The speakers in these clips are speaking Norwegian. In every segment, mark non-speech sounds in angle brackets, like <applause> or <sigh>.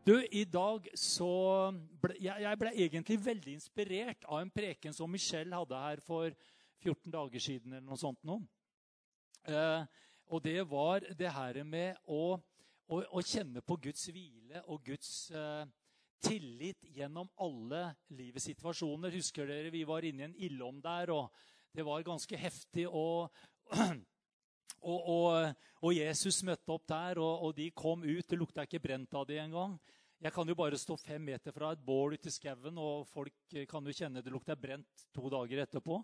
Du, i dag så ble, jeg, jeg ble egentlig veldig inspirert av en preken som Michelle hadde her for 14 dager siden. eller noe sånt nå. Eh, og det var det her med å, å, å kjenne på Guds hvile og Guds eh, tillit gjennom alle livets situasjoner. Husker dere vi var inne i en ildom der, og det var ganske heftig. og Og, og, og, Jesus møtte opp der, og, og, de kom ut. Det lukta ikke brent av dem engang. Jeg kan jo bare stå fem meter fra et bål ute i skauen, og folk kan jo kjenne det lukter brent to dager etterpå.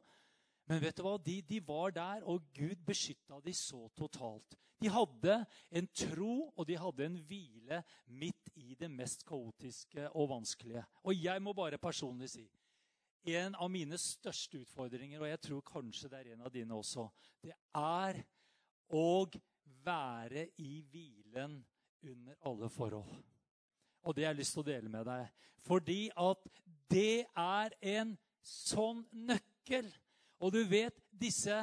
Men vet du hva? De, de var der, og Gud beskytta dem så totalt. De hadde en tro, og de hadde en hvile midt i det mest kaotiske og vanskelige. Og jeg må bare personlig si en av mine største utfordringer, og jeg tror kanskje det er en av dine også, det er og være i hvilen under alle forhold. Og det har jeg lyst til å dele med deg. Fordi at det er en sånn nøkkel. Og du vet, disse,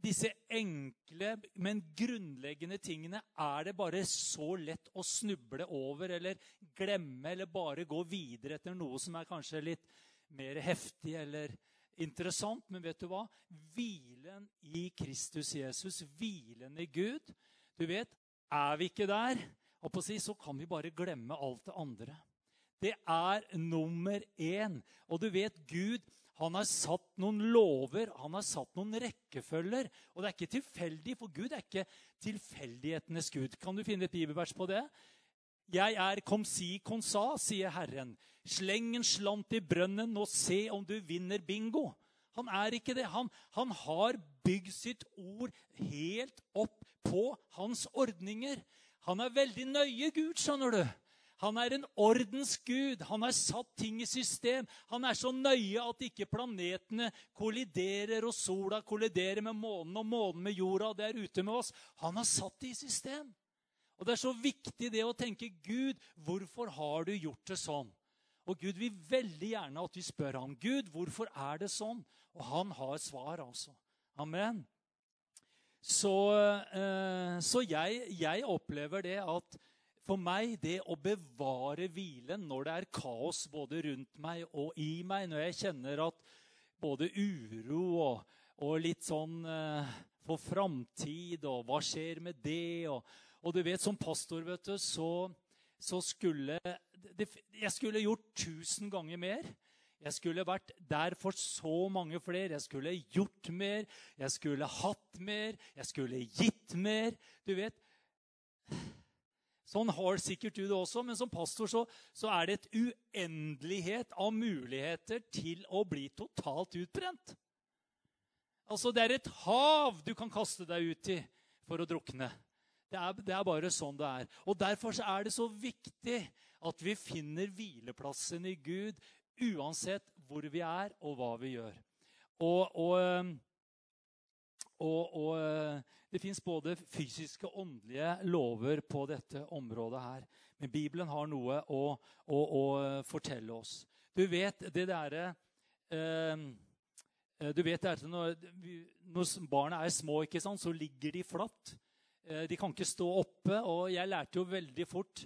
disse enkle, men grunnleggende tingene er det bare så lett å snuble over eller glemme eller bare gå videre etter noe som er kanskje litt mer heftig eller interessant, men vet du hva? Hvilen i Kristus Jesus, hvilen i Gud. Du vet, er vi ikke der, så kan vi bare glemme alt det andre. Det er nummer én. Og du vet, Gud han har satt noen lover, han har satt noen rekkefølger. Og det er ikke tilfeldig, for Gud er ikke tilfeldighetenes Gud. Kan du finne et bibelvers på det? Jeg er kom si kon sa, sier Herren. Sleng en slant i brønnen og se om du vinner bingo. Han er ikke det. Han, han har bygd sitt ord helt opp på hans ordninger. Han er veldig nøye Gud, skjønner du. Han er en ordensgud. Han har satt ting i system. Han er så nøye at ikke planetene kolliderer, og sola kolliderer med månen, og månen med jorda. det er ute med oss. Han har satt det i system. Og Det er så viktig det å tenke Gud, hvorfor har du gjort det sånn? Og Gud vil veldig gjerne at vi spør ham, Gud, hvorfor er det sånn? Og han har svar, altså. Amen. Så, eh, så jeg, jeg, opplever det at for meg, det å bevare hvilen når det er kaos både rundt meg og i meg, når jeg kjenner at både uro og, og litt sånn eh, for framtid og hva skjer med det og, og du vet, som pastor, vet du, så så skulle Jeg skulle gjort tusen ganger mer. Jeg skulle vært der for så mange flere. Jeg skulle gjort mer, jeg skulle hatt mer, jeg skulle gitt mer. Du vet Sånn har sikkert du det også, men som pastor så, så er det et uendelighet av muligheter til å bli totalt utbrent. Altså, Det er et hav du kan kaste deg ut i for å drukne. Det er, det er, bare sånn det er. Og Derfor er det så viktig at vi finner hvileplassen i Gud uansett hvor vi er, og hva vi gjør. Og, og, og, og det fins både fysiske og åndelige lover på dette området her. Men Bibelen har noe å, å, å fortelle oss. Du vet det derre eh, Du vet det når, når barna er små, ikke sant, så ligger de flatt. Eh, de kan ikke stå oppe. Og jeg lærte jo veldig fort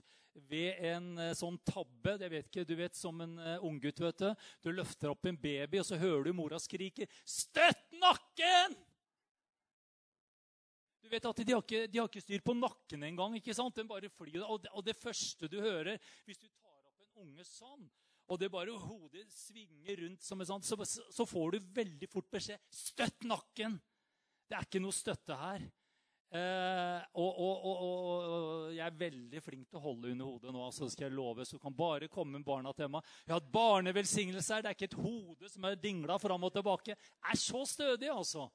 ved en eh, sånn tabbe jeg vet ikke, Du vet som en uh, unggutt. vet Du Du løfter opp en baby, og så hører du mora skrike 'Støtt nakken!' Du vet at De har ikke, de har ikke styr på nakken engang. ikke sant? Den bare flyr. Og det, og det første du hører hvis du tar opp en unge sånn, og det bare hodet svinger rundt, som en så, så får du veldig fort beskjed 'Støtt nakken!' Det er ikke noe støtte her. Eh, og, og, og, og, jeg er veldig flink til å holde under hodet nå. altså skal jeg love, Så kan bare komme barna til meg. Jeg har hatt barnevelsignelse her. Det er ikke et hode som er dingla fram og tilbake. Jeg er så stødig, altså.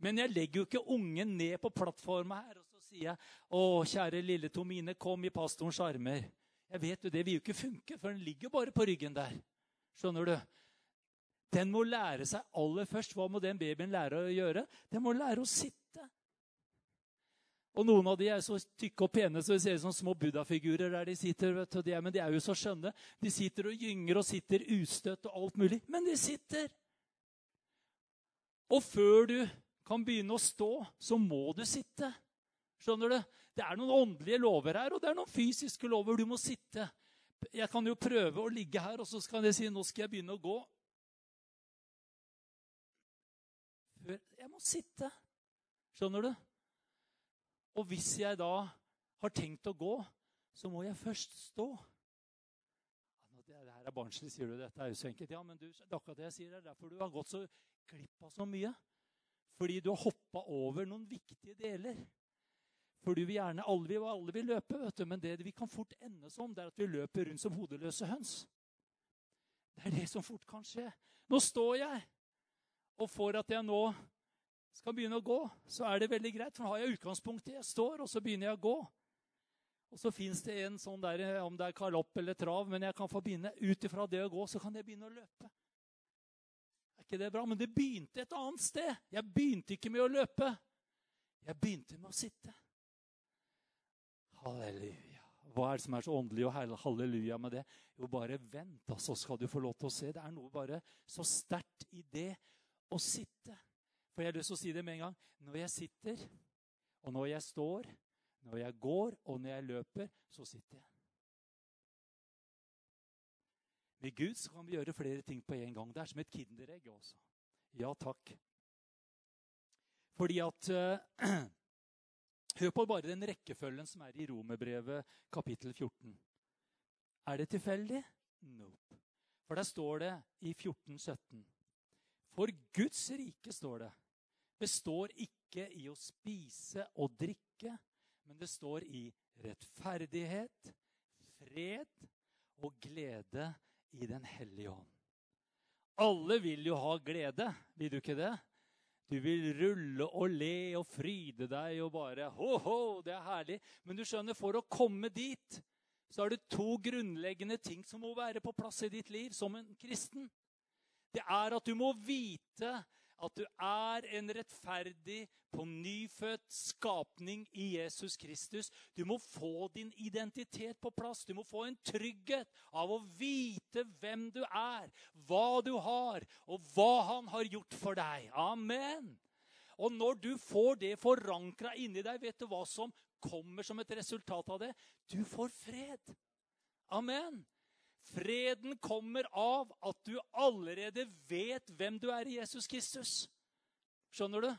Men jeg legger jo ikke ungen ned på plattforma her og så sier jeg, 'Å, kjære lille Tomine, kom i pastorens armer.' Jeg vet jo, Det vil jo ikke funke, for den ligger bare på ryggen der. Skjønner du? Den må lære seg aller først. Hva må den babyen lære å gjøre? Den må lære å sitte. Og Noen av de er så tykke og pene så de ser ut som små buddha-figurer der de sitter. vet du. Men de er jo så skjønne. De sitter og gynger og sitter ustøtt og alt mulig. Men de sitter! Og før du kan begynne å stå, så må du sitte. Skjønner du? Det er noen åndelige lover her, og det er noen fysiske lover. Du må sitte. Jeg kan jo prøve å ligge her, og så skal jeg si nå skal jeg begynne å gå. Jeg må sitte. Skjønner du? Og hvis jeg da har tenkt å gå, så må jeg først stå. Det her er barnslig, sier du. Dette er jo så enkelt. Ja, men du, det er akkurat det jeg sier. Det er derfor du har gått så glipp av så mye. Fordi du har hoppa over noen viktige deler. For du vil gjerne, alle vil, alle vil løpe, vet du, men det vi kan fort ende som, det er at vi løper rundt som hodeløse høns. Det er det som fort kan skje. Nå står jeg, og for at jeg nå skal begynne å gå, så er det veldig greit. For nå har jeg utgangspunktet. Jeg står, og så begynner jeg å gå. Og så fins det en sånn der, om det er kalopp eller trav, men jeg kan begynne ut ifra det å gå, så kan jeg begynne å løpe. Er ikke det bra? Men det begynte et annet sted. Jeg begynte ikke med å løpe. Jeg begynte med å sitte. Halleluja. Hva er det som er så åndelig og halleluja med det? Jo, bare vent, så altså, skal du få lov til å se. Det er noe bare så sterkt i det å sitte. For jeg har lyst til å si det med en gang. Når jeg sitter, og når jeg står, når jeg går, og når jeg løper, så sitter jeg. Med Gud så kan vi gjøre flere ting på en gang. Det er som et kinderegg også. Ja takk. Fordi at uh, <clears throat> Hør på bare den rekkefølgen som er i Romerbrevet kapittel 14. Er det tilfeldig? Nope. For der står det i 14, 17. For Guds rike, står det, består ikke i å spise og drikke, men det står i rettferdighet, fred og glede i Den hellige ånd. Alle vil jo ha glede, vil du ikke det? Du vil rulle og le og fryde deg og bare Ho-ho, det er herlig. Men du skjønner, for å komme dit, så er det to grunnleggende ting som må være på plass i ditt liv som en kristen. Det er at du må vite at du er en rettferdig, på nyfødt skapning i Jesus Kristus. Du må få din identitet på plass. Du må få en trygghet av å vite hvem du er, hva du har, og hva han har gjort for deg. Amen. Og når du får det forankra inni deg, vet du hva som kommer som et resultat av det? Du får fred. Amen. Freden kommer av at du allerede vet hvem du er i Jesus Kristus. Skjønner du?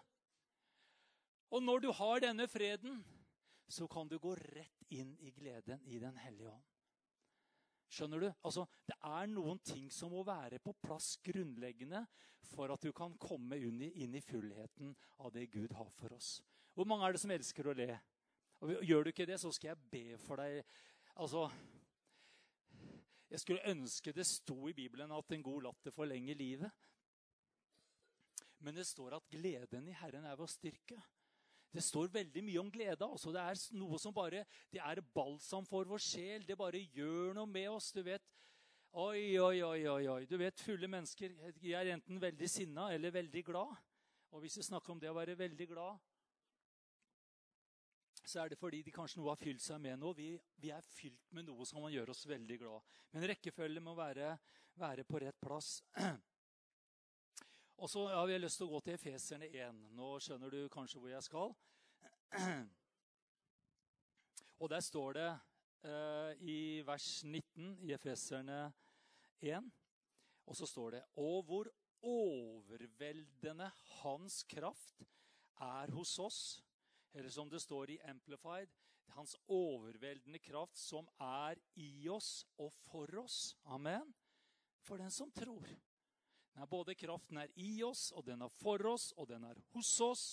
Og når du har denne freden, så kan du gå rett inn i gleden i Den hellige ånd. Skjønner du? Altså, Det er noen ting som må være på plass grunnleggende for at du kan komme inn i, fullheten av det Gud har for oss. Hvor mange er det som elsker å le? Og Gjør du ikke det, så skal jeg be for deg. Altså, jeg skulle ønske det sto i Bibelen at en god latter forlenger livet. Men det står at gleden i Herren er vår styrke. Det står veldig mye om glede. Altså. Det er noe som bare Det er balsam for vår sjel. Det bare gjør noe med oss. Du vet Oi, oi, oi, oi. oi. Du vet, Fulle mennesker de er enten veldig sinna eller veldig glad. Og hvis vi snakker om det å være veldig glad, så er det fordi de kanskje noe har fylt seg med noe. Vi, vi er fylt med noe som kan gjøre oss veldig glad. Men rekkefølgen må være, være, på rett plass. <clears throat> Og så har vi lyst til å gå til Efeserne 1. Nå skjønner du kanskje hvor jeg skal. <clears throat> Og der står det uh, i vers 19 i Efeserne 1, og så står det Og hvor overveldende hans kraft er hos oss eller som det står i Amplified, hans overveldende kraft som er i oss og for oss. Amen. For den som tror. Den er både kraften er i oss, og den er for oss, og den er hos oss.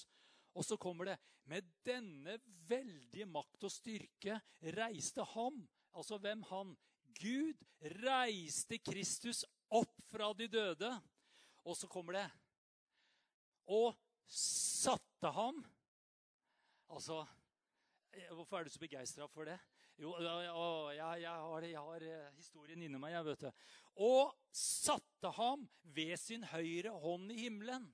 Og så kommer det Med denne veldige makt og styrke reiste ham Altså hvem han? Gud reiste Kristus opp fra de døde. Og så kommer det Og satte ham Altså, eh, Hvorfor er du så begeistra for det? Jo, jeg, jeg, har, jeg, har, eh, historien inni meg, jeg, vet du. Og satte ham ved sin høyre hånd i himmelen.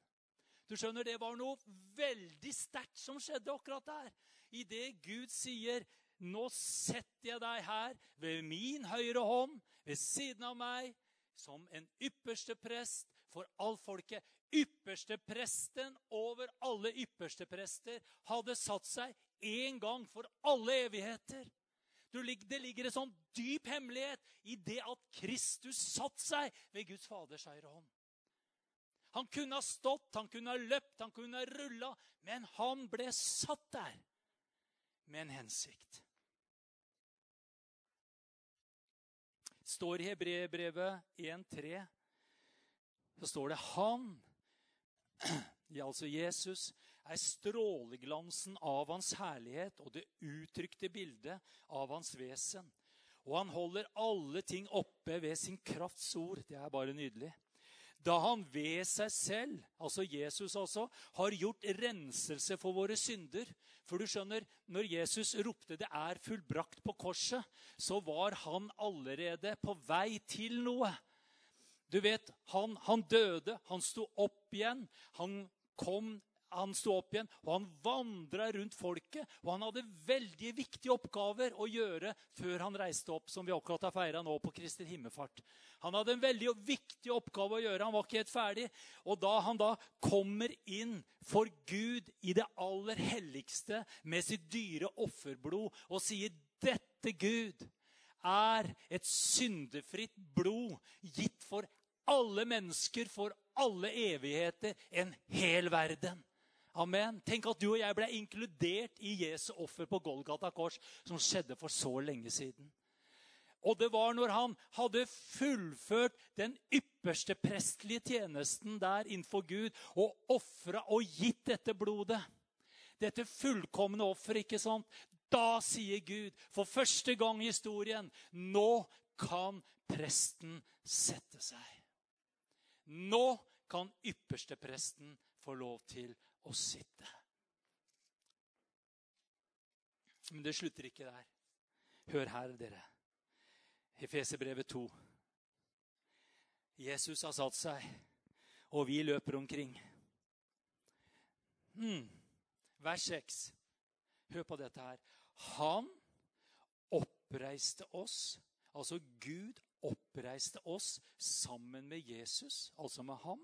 Du skjønner, Det var noe veldig sterkt som skjedde akkurat der. Idet Gud sier, 'Nå setter jeg deg her ved min høyre hånd, ved siden av meg, som en ypperste prest for all folket.' Ypperste presten over alle ypperste prester hadde satt seg en gang for alle evigheter. Det ligger en sånn dyp hemmelighet i det at Kristus satt seg ved Guds Faders høyre hånd. Han kunne ha stått, han kunne ha løpt, han kunne ha rulla, men han ble satt der med en hensikt. står i Hebreerbrevet 1,3, så står det Han, altså Jesus, er stråleglansen av hans herlighet og det uttrykte bildet av hans vesen. Og han holder alle ting oppe ved sin krafts ord. Det er bare nydelig. Da han ved seg selv, altså Jesus også, har gjort renselse for våre synder. For du skjønner, når Jesus ropte 'det er fullbrakt' på korset, så var han allerede på vei til noe. Du vet, han, han døde, han sto opp igjen. Han kom han sto opp igjen, og han vandra rundt folket. Og han hadde veldig viktige oppgaver å gjøre før han reiste opp, som vi akkurat har feira nå på Kristel himmelfart. Han hadde en veldig viktig oppgave å gjøre. Han var ikke helt ferdig. Og da han da kommer inn for Gud i det aller helligste med sitt dyre offerblod og sier 'Dette, Gud, er et syndefritt blod gitt for alle mennesker for alle evigheter, en hel verden. Amen. Tenk at du og jeg ble inkludert i Jesu offer på Golgata kors, som skjedde for så lenge siden. Og det var når han hadde fullført den ypperste prestelige tjenesten der innenfor Gud og ofra og gitt dette blodet. Dette fullkomne offeret, ikke sant? Da sier Gud for første gang i historien Nå kan presten sette seg. Nå kan ypperstepresten få lov til å sitte. Men det slutter ikke der. Hør her, dere. Efeserbrevet 2. Jesus har satt seg, og vi løper omkring. Hmm. Vers 6. Hør på dette her. Han oppreiste oss, altså Gud oppreiste oss sammen med Jesus, altså med ham.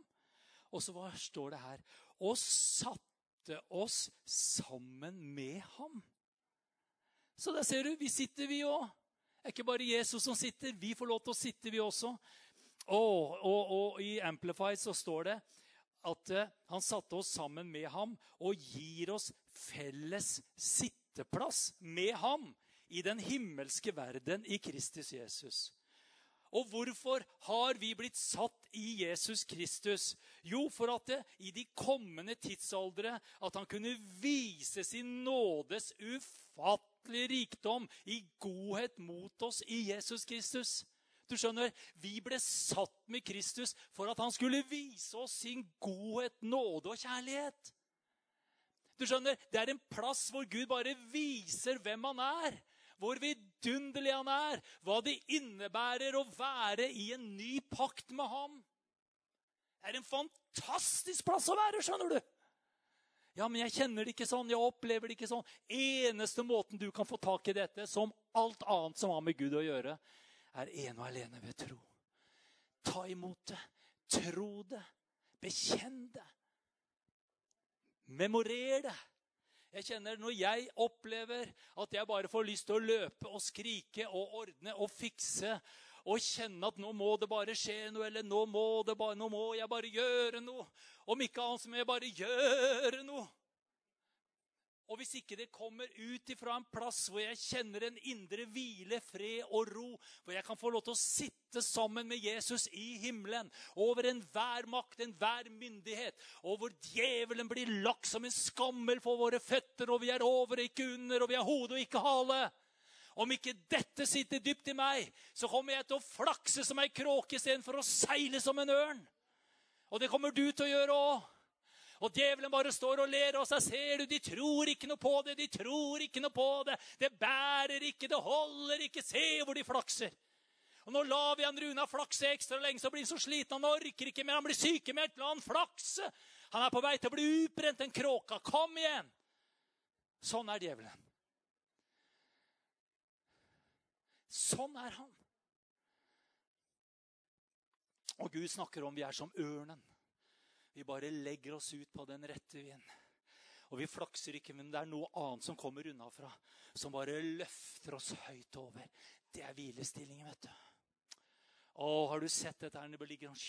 Og så hva står det her? Og satte oss sammen med ham. Så der ser du, vi sitter, vi òg. Det er ikke bare Jesus som sitter. Vi får lov til å sitte, vi også. Og, og, og i Amplified så står det at uh, han satte oss sammen med ham og gir oss felles sitteplass med ham i den himmelske verden i Kristus Jesus. Og hvorfor har vi blitt satt i Jesus Kristus? Jo, for at det, i de kommende tidsaldre at han kunne vise sin nådes ufattelige rikdom i godhet mot oss i Jesus Kristus. Du skjønner, Vi ble satt med Kristus for at han skulle vise oss sin godhet, nåde og kjærlighet. Du skjønner, Det er en plass hvor Gud bare viser hvem han er hvor vidunderlig han er, hva det innebærer å være i en ny pakt med ham. Det er en fantastisk plass å være, skjønner du. Ja, men jeg kjenner det ikke sånn, jeg opplever det ikke sånn. Eneste måten du kan få tak i dette, som alt annet som har med Gud å gjøre, er ene og alene ved tro. Ta imot det. Tro det. Bekjenn det. Memorer det. Jeg kjenner Når jeg opplever at jeg bare får lyst til å løpe og skrike og ordne og fikse og kjenne at nå må det bare skje noe, eller nå må, bare, nå må jeg bare gjøre noe Om ikke annet så må jeg bare gjøre noe. Og hvis ikke det kommer ut ifra en plass hvor jeg kjenner en indre hvile, fred og ro, hvor jeg kan få lov til å sitte sammen med Jesus i himmelen, over enhver makt, enhver myndighet, og hvor djevelen blir lagt som en skammel for våre føtter, og vi er over og ikke under, og vi har hode og ikke hale Om ikke dette sitter dypt i meg, så kommer jeg til å flakse som ei kråke istedenfor å seile som en ørn. Og det kommer du til å gjøre òg. Og djevelen bare står og ler av seg. Ser du, de tror ikke noe på det. De tror ikke noe på det. Det bærer ikke, det holder ikke. Se hvor de flakser. Og Nå lar vi han Runa flakse ekstra lenge, så blir han så sliten. Han orker ikke mer. Han blir sykemeldt. La han flakse. Han er på vei til å bli utbrent, den kråka. Kom igjen! Sånn er djevelen. Sånn er han. Og Gud snakker om vi er som ørnen. Vi bare legger oss ut på den rette vind. Og vi flakser ikke, men det er noe annet som kommer unnafra. Som bare løfter oss høyt over. Det er hvilestillingen, vet du. Å, har du sett dette her? Det ligger sånn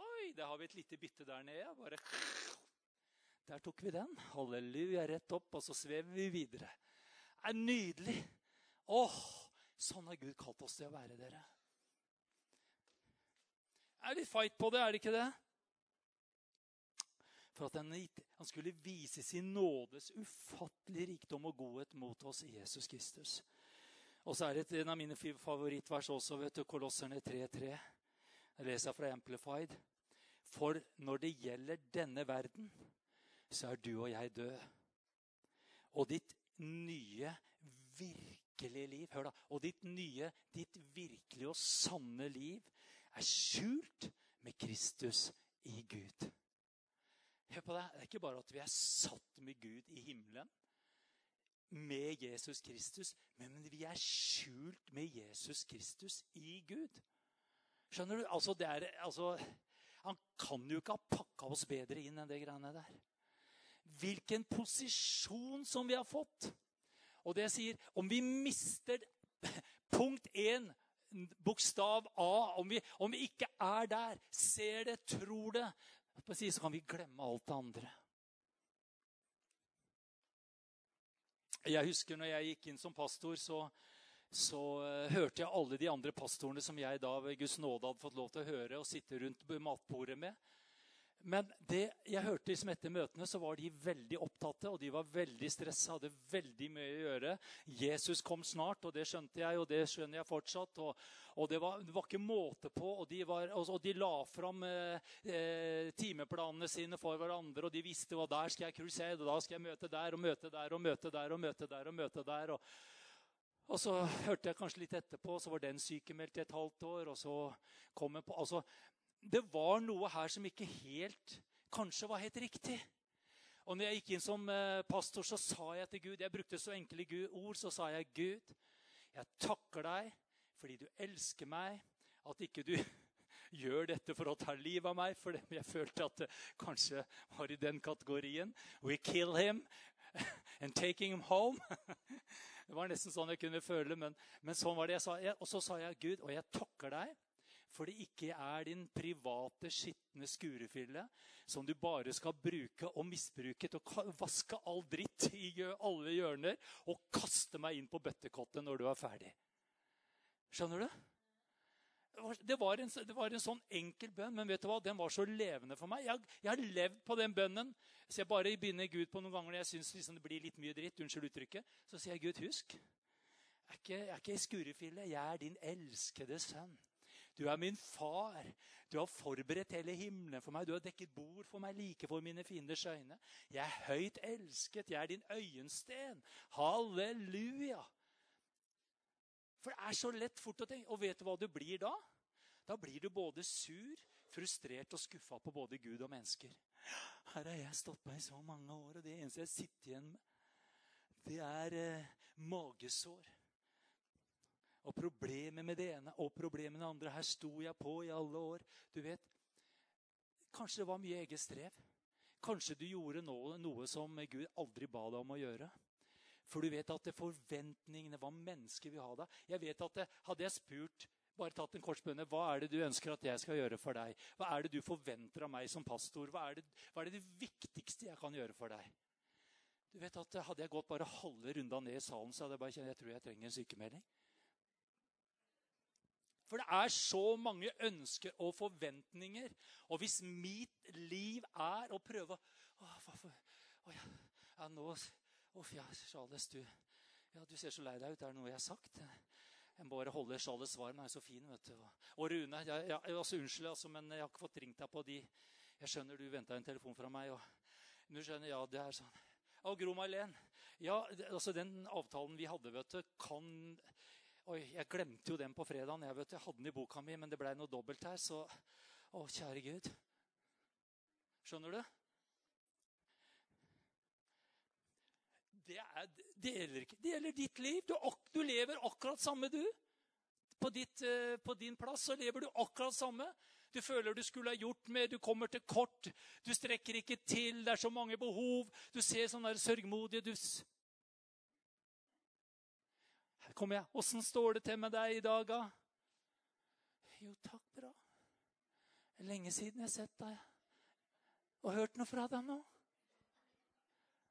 Oi, der har vi et lite bytte der nede. Bare Der tok vi den. Halleluja, rett opp, og så svever vi videre. Det er nydelig. Åh, sånn har Gud kalt oss til å være, dere. Er litt fight på det, er det ikke det? For at han skulle vise sin nådes ufattelige rikdom og godhet mot oss i Jesus Kristus. Og så er det en av mine favorittvers også, vet du, Kolosserne 3.3. Jeg leser fra Amplified. For når det gjelder denne verden, så er du og jeg død. Og ditt nye, virkelige liv Hør, da. Og ditt nye, ditt virkelige og sanne liv er skjult med Kristus i Gud. Hør på det. Det er ikke bare at vi er satt med Gud i himmelen, med Jesus Kristus, men vi er skjult med Jesus Kristus i Gud. Skjønner du? Altså, er, altså, han kan jo ikke ha pakka oss bedre inn enn det greiene der. Hvilken posisjon som vi har fått. Og det sier, om vi mister punkt én bokstav A, om vi, om vi, ikke er der, ser det, tror det, så kan vi glemme alt det andre. Jeg husker når jeg gikk inn som pastor, så, så uh, hørte jeg alle de andre pastorene som jeg da ved Guds nåde hadde fått lov til å høre og sitte rundt matbordet med. Men det jeg hørte liksom etter møtene, så var de veldig opptatte og de var veldig stressa. Hadde veldig mye å gjøre. Jesus kom snart, og det skjønte jeg, og det skjønner jeg fortsatt. Og, og det, var, det, var, ikke måte på. Og de, var, og, og de la fram eh, eh, timeplanene sine for hverandre. Og de visste hva der skal jeg crusade, og da skal jeg møte der og møte der og møte der og møte der. Og møte der. Og, og så hørte jeg kanskje litt etterpå, så var den sykemeldt i et halvt år. og så kom jeg på, altså det var noe her som ikke helt kanskje var helt riktig. Og når jeg gikk inn som eh, pastor, så sa jeg til Gud Jeg brukte så enkle ord. Så sa jeg, Gud, jeg takker deg fordi du elsker meg. At ikke du <laughs> gjør dette for å ta livet av meg, for jeg følte at det kanskje var i den kategorien. We kill him <laughs> and taking him home. <laughs> Det var nesten sånn jeg kunne føle, men, men sånn var det jeg sa. Og så sa jeg, Gud, og jeg takker deg for det ikke er din private, skitne skurefille som du bare skal bruke og misbruke til å vaske all dritt i alle hjørner og kaste meg inn på bøttekottet når du er ferdig. Skjønner du? Det var, en, det var en sånn enkel bønn, men vet du hva? den var så levende for meg. Jeg, jeg har levd på den bønnen. Så jeg bare begynner Gud på noen ganger når jeg syns liksom det blir litt mye dritt. unnskyld uttrykket, Så sier jeg, Gud, husk. Jeg er ikke, jeg ei skurefille. Jeg er din elskede sønn. Du er min far. Du har forberedt hele himmelen for meg. Du har dekket bord for meg like for mine fienders øyne. Jeg er høyt elsket. Jeg er din øyensten. Halleluja! For det er så lett fort å tenke. Og vet du hva du blir da? Da blir du både sur, frustrert og skuffa på både Gud og mennesker. Her har jeg stått på i så mange år, og det eneste jeg sitter igjen med, det er eh, magesår. Og problemet med det ene og problemet med det andre. Her sto jeg på i alle år. Du vet, Kanskje det var mye eget strev. Kanskje du gjorde noe, noe som Gud aldri ba deg om å gjøre. For du vet at det forventningene, hva mennesker vil ha deg Jeg vet at det, Hadde jeg spurt bare tatt en korsbønne. Hva er det du ønsker at jeg skal gjøre for deg? Hva er det du forventer av meg som pastor? Hva er det, hva er det, det viktigste jeg kan gjøre for deg? Du vet at Hadde jeg gått bare halve runda ned i salen, så hadde jeg bare kjent jeg tror jeg trenger en sykemelding. For det er så mange ønsker og forventninger. Og hvis mitt liv er å prøve å å, ja, ja, nå, Uff, ja, Charles, du, ja, du ser så lei deg ut. Er det noe jeg har sagt? Jeg må bare holde Charles varm. Han er så fin. vet du. Og Rune, jeg, jeg, altså, unnskyld, altså, men jeg har ikke fått ringt deg på de Jeg skjønner du venta en telefon fra meg. og du skjønner, ja, det er sånn. Og Gro Mailen, ja, altså den avtalen vi hadde, vet du, kan Oi, jeg glemte jo den på fredagen. Jeg, vet, jeg hadde den i boka mi, men det blei noe dobbelt her. Så Å, kjære Gud. Skjønner du? Det, er, det, gjelder, det gjelder ditt liv. Du, du, lever akkurat samme, du. På, ditt, eh, på din plass så lever du akkurat samme. Du føler du skulle ha gjort mer, du kommer til kort. Du strekker ikke til, det er så mange behov. Du ser sånn sørgmodige du... Kommer jeg. Åssen står det til med deg i dag, da? Jo, takk, bra. Det er lenge siden jeg har sett deg og hørt noe fra deg nå.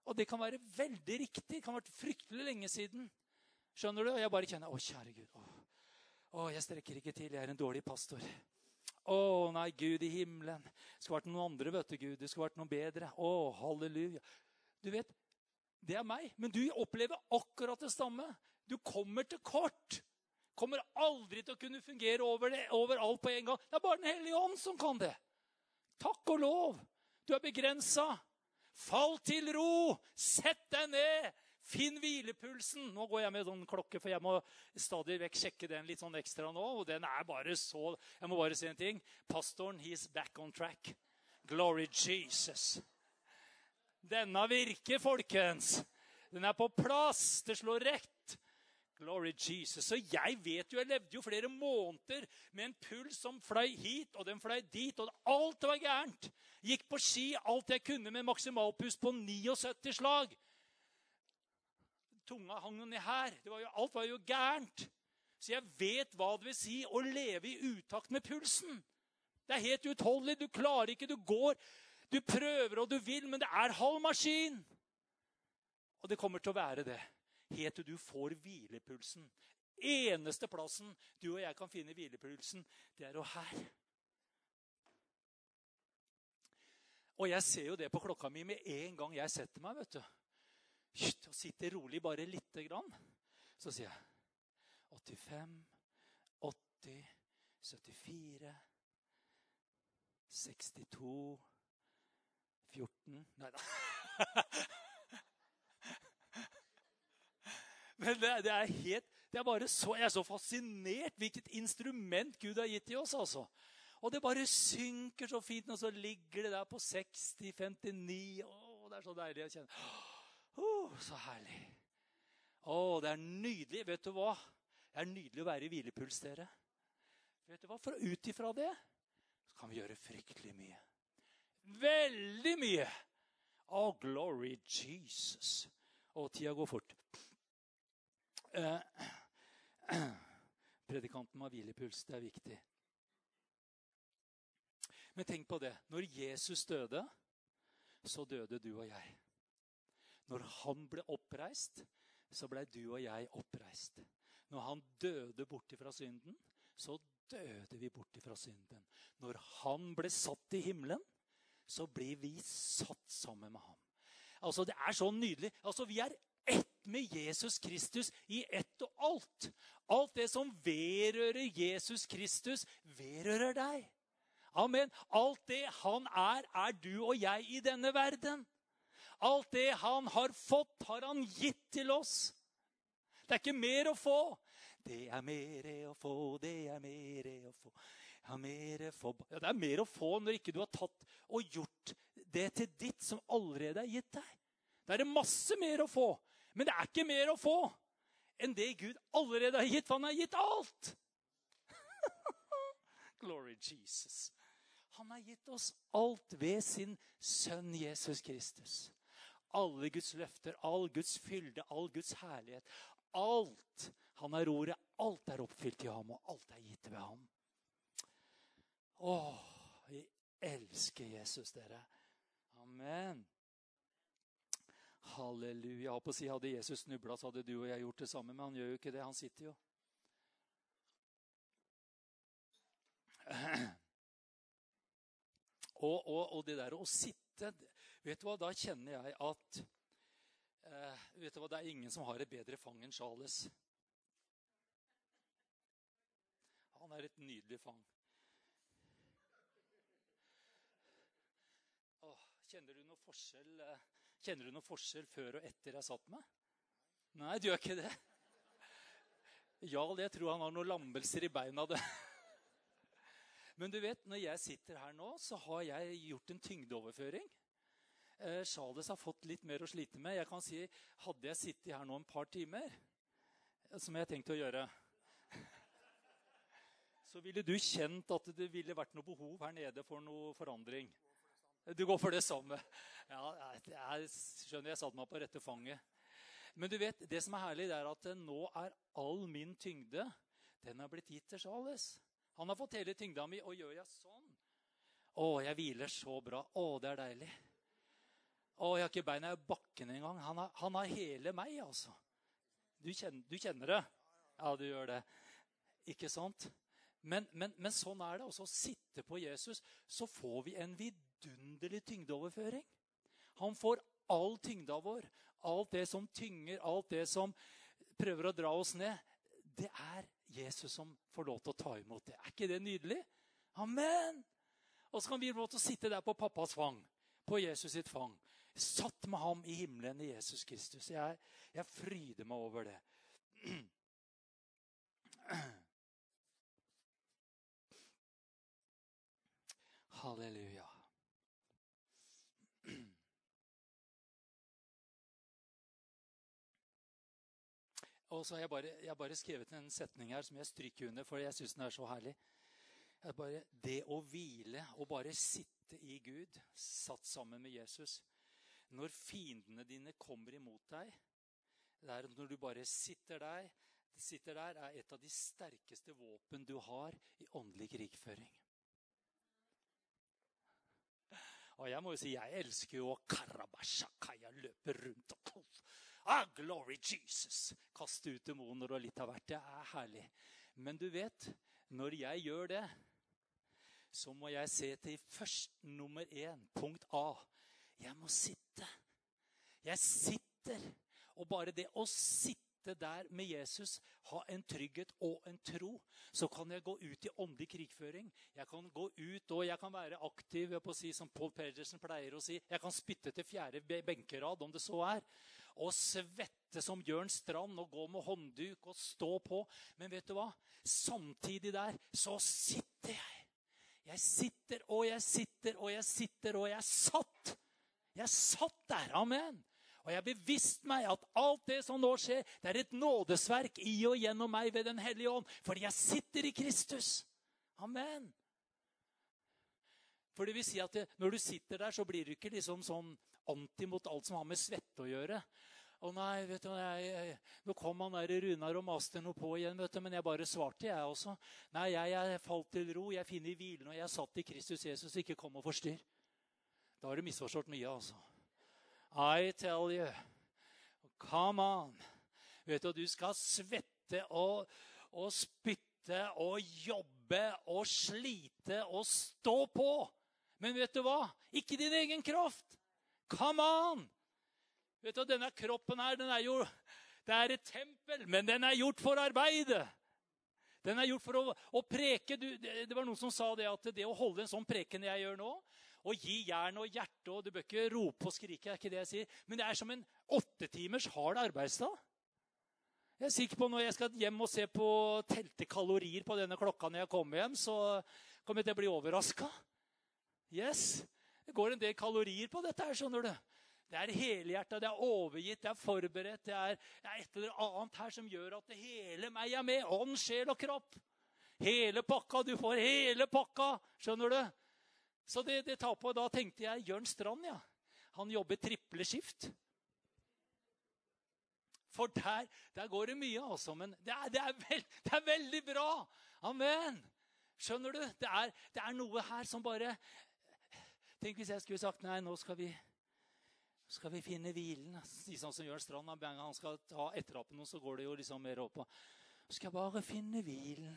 Og det kan være veldig riktig. Det kan ha vært fryktelig lenge siden. Skjønner du? Og jeg bare kjenner Å, kjære Gud. Å, å, jeg strekker ikke til. Jeg er en dårlig pastor. Å nei, Gud i himmelen. Det skulle vært noen andre, vet du, Gud. Det skulle vært noe bedre. Å, halleluja. Du vet, det er meg. Men du opplever akkurat det samme. Du kommer til kort. Kommer aldri til å kunne fungere over det, overalt på en gang. Det er bare Den hellige ånd som kan det. Takk og lov. Du er begrensa. Fall til ro! Sett deg ned! Finn hvilepulsen. Nå går jeg med sånn klokke, for jeg må stadig vekk sjekke den litt sånn ekstra nå. Og den er bare så Jeg må bare si en ting. Pastoren, he's back on track. Glory Jesus. Denne virker, folkens. Den er på plass. Det slår rett. Glory Jesus. Så jeg vet jo, jeg levde jo flere måneder med en puls som fløy hit, og den fløy dit, og alt var gærent. Gikk på ski alt jeg kunne med maksimalpust på 79 slag. Tunga hang ned her. Var jo, alt var jo gærent. Så jeg vet hva det vil si å leve i utakt med pulsen. Det er helt utholdelig. Du klarer ikke, du går. Du prøver og du vil, men det er halv maskin. Og det kommer til å være det helt til du får hvilepulsen. Eneste plassen du og jeg kan finne hvilepulsen, det er jo her. Og jeg ser jo det på klokka mi med en gang jeg setter meg. vet du. Og sitter rolig bare lite grann. Så sier jeg 85, 80, 74 62 14 Nei da. <laughs> Men det, det, er helt, det er bare så, Jeg er så fascinert hvilket instrument Gud har gitt til oss. altså. Og det bare synker så fint, og så ligger det der på 60-59. Å, det er så deilig å kjenne. Oh, så herlig. Å, det er nydelig. Vet du hva? Det er nydelig å være i hvilepuls, dere. Vet du hva? For ut ifra det så kan vi gjøre fryktelig mye. Veldig mye. Oh, glory Jesus. Og tida går fort. Eh, <clears throat> predikanten må ha hvilepuls. Det er viktig. Men tenk på det. Når Jesus døde, så døde du og jeg. Når han ble oppreist, så ble du og jeg oppreist. Når han døde borte fra synden, så døde vi borte fra synden. Når han ble satt i himmelen, så blir vi satt sammen med ham. Altså, Det er så nydelig. Altså, Vi er med Jesus Kristus i ett og alt. Alt det som vedrører Jesus Kristus, vedrører deg. Amen. Alt det han er, er du og jeg i denne verden. Alt det han har fått, har han gitt til oss. Det er ikke mer å få. Det er mer å få, det er mer å få. Ja, mere få. Ja, det er mer å få når ikke du har tatt og gjort det til ditt som allerede er gitt deg. Det er masse mer å få, men det er ikke mer å få enn det Gud allerede har gitt, for han har gitt alt. <laughs> Glory Jesus. Han har gitt oss alt ved sin sønn Jesus Kristus. Alle Guds løfter, all Guds fylde, all Guds herlighet. Alt. Han har ordet. Alt er oppfylt i ham, og alt er gitt ved ham. Å, vi elsker Jesus, dere. Amen. Halleluja. På å si, Hadde Jesus snubla, så hadde du og jeg gjort det samme. Men han gjør jo ikke det. Han sitter jo. <clears throat> Og, og, og, det der å sitte Vet du hva, da kjenner jeg at eh, vet du hva, Det er ingen som har et bedre fang enn Charles. Han er et nydelig fang. Åh, kjenner du noe forskjell eh, Kjenner du noe forskjell før og etter jeg satt meg? Nei, du gjør ikke det? Jarl, jeg tror han har noen lammelser i beina. det. Men du vet, når jeg sitter her nå, så har jeg gjort en tyngdeoverføring. Eh, har fått litt mer å slite med. Jeg kan si, Hadde jeg sittet her nå en par timer, som jeg har tenkt å gjøre så ville du kjent at det ville vært noe behov her nede for noe forandring. Du går for det samme. Ja, jeg skjønner jeg satte meg på rette fanget. Men du vet, det som er herlig, det er at nå er all min tyngde den er blitt gitt til Charles. Han har fått hele tyngda mi, og gjør jeg sånn Å, jeg hviler så bra. Å, det er deilig. Å, jeg har ikke beina i bakken engang. Han, har, han har hele meg, altså. Du kjenner, du kjenner det? Ja, du gjør det. Ikke sant? Men, men, men sånn er det. Også å sitte på Jesus, så får vi en vidunderlig tyngdeoverføring. Han får all tyngda vår. Alt det som tynger, alt det som prøver å dra oss ned. Det er Jesus som får lov til å ta imot det. Er ikke det nydelig? Amen! Og så kan vi få lov til å sitte der på pappas fang, på Jesus sitt fang. Satt med ham i himmelen i Jesus Kristus. Jeg, jeg fryder meg over det. <clears throat> Halleluja. Og så har jeg bare, jeg bare skrevet en setning her som jeg stryker under, for jeg syns den er så herlig. Bare, det å hvile og bare sitte i Gud, satt sammen med Jesus Når fiendene dine kommer imot deg, det er når du bare sitter der, sitter der, er et av de sterkeste våpen du har i åndelig krigføring. Og jeg må jo si, jeg elsker jo Karabashakaya løpe rundt og ah, Glory Jesus! Kaste ut demoner og litt av hvert. Det er herlig. Men du vet, når jeg gjør det, så må jeg se til først nummer én, punkt A. Jeg må sitte. Jeg sitter. Og bare det å sitte der med Jesus, ha en trygghet og en tro, så kan jeg gå ut i åndelig krigføring. Jeg kan gå ut og jeg kan være aktiv, på å si, som Paul Pedersen pleier å si. Jeg kan spytte til fjerde benkerad, om det så er. Og svette som Jørn Strand og gå med håndduk og stå på. Men vet du hva? Samtidig der så sitter jeg. Jeg sitter og jeg sitter og jeg sitter og jeg satt. Jeg satt der. Amen. Og jeg bevisste bevisst meg at alt det som nå skjer, det er et nådesverk i og gjennom meg ved Den hellige ånd. Fordi jeg sitter i Kristus. Amen. For det vil si at det, Når du sitter der, så blir du ikke liksom sånn anti mot alt som har med svette å gjøre. Å nei, vet du, jeg, Nå kom han der Runar og maste noe på igjen, vet du, men jeg bare svarte, jeg også. Nei, jeg, jeg falt til ro, jeg finner hvilen, og jeg satt i Kristus Jesus. Ikke kom og forstyrr. Da har du misforstått mye, altså. I tell you. Come on. Vet du, du skal svette og, og spytte og jobbe og slite og stå på. Men vet du hva? Ikke din egen kraft. Come on! Vet du, Denne kroppen her, den er jo Det er et tempel, men den er gjort for arbeidet. Den er gjort for å, å preke. Du, det, det, var noen som sa det at det å holde en sånn preken jeg gjør nå, og gi jern og hjerte. og Du bør ikke rope og skrike, er ikke det jeg sier. Men det er som en åtte timers hard arbeidsdag. Jeg er sikker på Når jeg skal hjem og se på telte kalorier på denne klokka når jeg kommer hjem, så kommer jeg til å bli overraska. Yes. Det går en del kalorier på dette her, skjønner du. Det er helhjerta, det er overgitt, det er forberedt. Det er, det er, et eller annet her som gjør at det hele meg er med. Ånd, sjel og kropp. Hele pakka. Du får hele pakka. Skjønner du? Så det, det tar på, Da tenkte jeg Jørn Strand. ja. Han jobber triple skift. For der, der, går det mye, altså. Men det er, det, er veld, det er, veldig bra. Amen. Skjønner du? Det er, det er, noe her som bare Tenk hvis jeg skulle sagt nei, nå skal vi, skal vi finne hvilen. <laughs> De sånn som Jørn Strand. Han skal ta etterapen, så går det jo liksom mer opp. Skal jeg bare finne hvilen?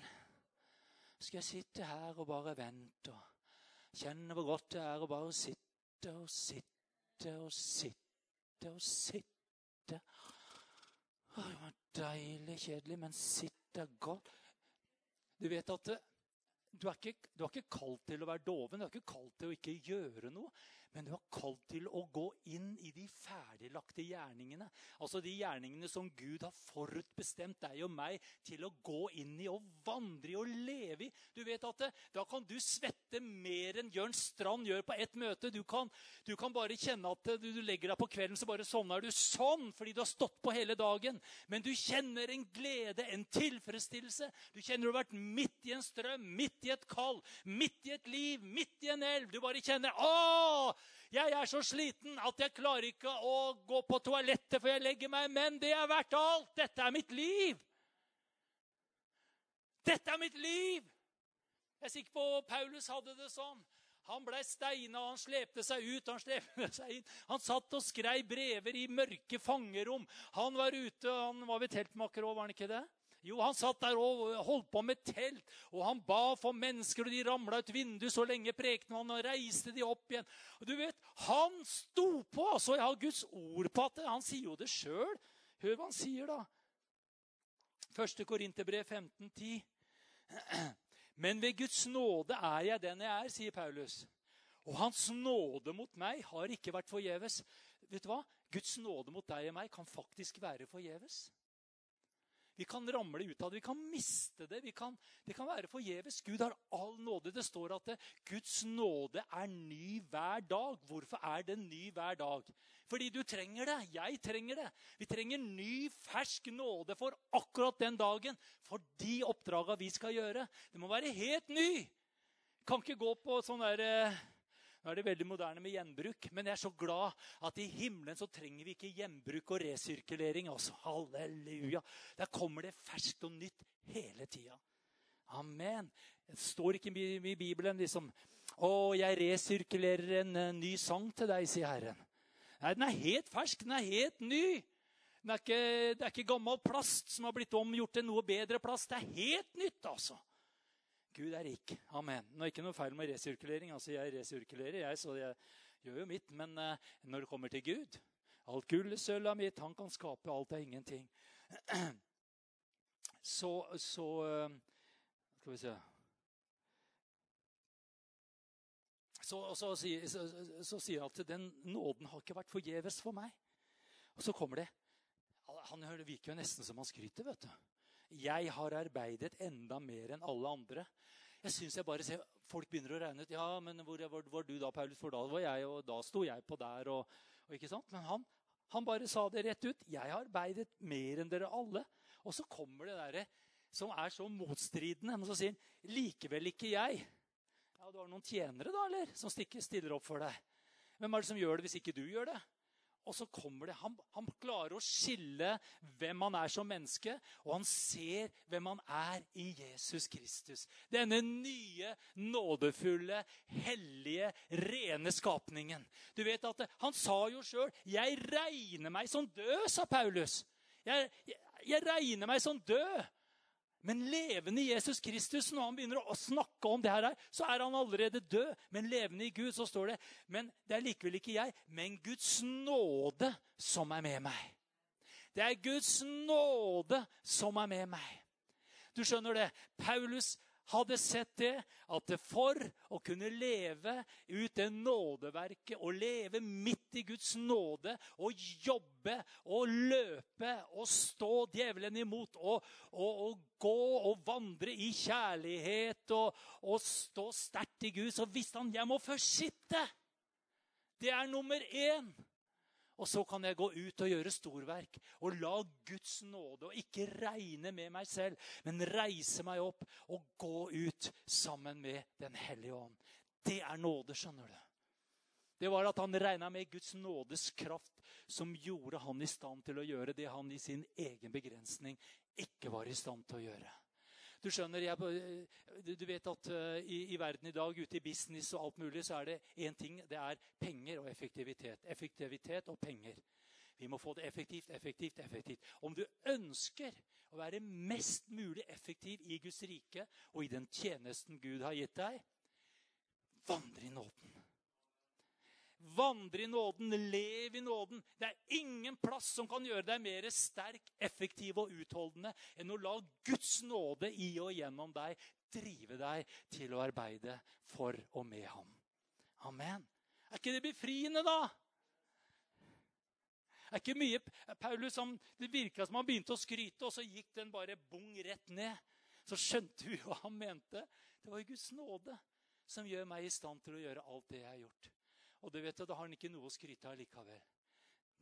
Skal jeg sitte her og bare vente? og Kjenne hvor godt det er å bare sitte og sitte og sitte og sitte. Å, det var deilig kjedelig, men sitte godt. Du vet at du er, ikke, du er ikke kalt til å være doven, du er ikke kalt til å ikke gjøre noe. Men du er kalt til å gå inn i de ferdiglagte gjerningene. Altså de gjerningene som Gud har forutbestemt deg og meg til å gå inn i og vandre i og leve i. Du vet at det, Da kan du svette mer enn Jørn Strand gjør på ett møte. Du kan, du kan bare kjenne at du, legger deg på kvelden, så bare sovner du sånn fordi du har stått på hele dagen. Men du kjenner en glede, en tilfredsstillelse. Du kjenner du har vært midt i en strøm, midt i et kall, midt i et liv, midt i en elv. Du bare kjenner Å! Jeg er så sliten at jeg klarer ikke å gå på toalettet før jeg legger meg, men det er verdt alt. Dette er mitt liv. Dette er mitt liv! Jeg er sikker på Paulus hadde det sånn. Han blei steina, han slepte seg ut, han slepte seg inn. Han satt og skrev brever i mørke fangerom. Han var ute, han var ved teltmakker òg, var han ikke det? Jo, han satt der og holdt på med telt, og han ba for mennesker, og de ramla ut vinduet. Så lenge prekte han, og reiste de opp igjen. Og du vet, Han sto på! altså Jeg har Guds ord på at Han sier jo det sjøl. Hør hva han sier, da. 1. Korinterbrev 15,10. Men ved Guds nåde er jeg den jeg er, sier Paulus. Og hans nåde mot meg har ikke vært forgjeves. Vet du hva? Guds nåde mot deg og meg kan faktisk være forgjeves. Vi kan ramle ut av det, vi kan miste det. Kan, det kan være forgjeves. Gud har all nåde. Det står at det, Guds nåde er ny hver dag. Hvorfor er den ny hver dag? Fordi du trenger det. Jeg trenger det. Vi trenger ny, fersk nåde for akkurat den dagen. For de oppdraga vi skal gjøre. Det må være helt ny. Kan ikke gå på sånn derre eh, nå er det veldig moderne med gjenbruk, men jeg er så glad at i himmelen så trenger vi ikke gjenbruk og resirkulering. Også. Halleluja. Der kommer det ferskt og nytt hele tida. Amen. Det står ikke i Bibelen liksom Å, jeg resirkulerer en uh, ny sang til deg, sier Herren. Nei, den er helt fersk. Den er helt ny. Er ikke, det er ikke gammel plast som har blitt omgjort til noe bedre plast. Det er helt nytt, altså. Gud er rik. Amen. Nå er det ikke noe feil med resirkulering. altså Jeg resirkulerer, jeg, så jeg gjør jo mitt. Men uh, når det kommer til Gud Alt gullet, sølvet mitt. Han kan skape alt av ingenting. <clears throat> Så, så uh, Skal vi se Så, så, så, så sier han at den nåden har ikke vært forgjeves for meg. Og så kommer det Han virker jo nesten som han skryter. vet du. Jeg har arbeidet enda mer enn alle andre. Jeg synes jeg bare ser, Folk begynner å regne ut ja, men hvor var, var du da, Paulus? For da var jeg, og da sto jeg på der. Og, og ikke sant? Men han, han, bare sa det rett ut. Jeg har arbeidet mer enn dere alle. Og så kommer det derre som er så motstridende. Men så sier han likevel ikke jeg. Ja, Du har noen tjenere da, eller? Som stiller opp for deg. Hvem er det som gjør det hvis ikke du gjør det? Og så kommer det. Han, han, klarer å skille hvem han er som menneske, og han ser hvem han er i Jesus Kristus. Denne nye, nådefulle, hellige, rene skapningen. Du vet at Han sa jo sjøl 'Jeg regner meg som død', sa Paulus. Jeg, jeg, jeg regner meg som død. Men levende Jesus Kristus, når han begynner å snakke om det her, så er han allerede død. Men levende i Gud, så står det Men det er likevel ikke jeg, men Guds nåde som er med meg. Det er Guds nåde som er med meg. Du skjønner det? Paulus hadde sett det, at for å kunne leve ut det nådeverket og leve midt i Guds nåde og jobbe og løpe og stå djevelen imot og, og, og gå og vandre i kjærlighet og, og stå sterkt i Gud, så visste han jeg må først sitte. Det er nummer én. Og så kan jeg gå ut og gjøre storverk og la Guds nåde og ikke regne med meg selv, men reise meg opp og gå ut sammen med Den hellige ånd. Det er nåde, skjønner du. Det var at han regna med Guds nådes kraft som gjorde han i stand til å gjøre det han i sin egen begrensning ikke var i stand til å gjøre. Du skjønner, jeg, du vet at uh, i, i, verden i dag, ute i business og alt mulig, så er det én ting. Det er penger og effektivitet. Effektivitet og penger. Vi må få det effektivt, effektivt, effektivt. Om du ønsker å være mest mulig effektiv i Guds rike og i den tjenesten Gud har gitt deg, vandre i nåden. Vandre i nåden, lev i nåden. Det er ingen plass som kan gjøre deg mer sterk, effektiv og utholdende enn å la Guds nåde i og gjennom deg drive deg til å arbeide for og med ham. Amen. Er ikke det befriende, da? Er ikke mye Paulus, han, Det virka som han begynte å skryte, og så gikk den bare bong rett ned. Så skjønte vi hva han mente. Det var Guds nåde som gjør meg i stand til å gjøre alt det jeg har gjort. Og det vet du, da har han ikke noe å skryte av likevel.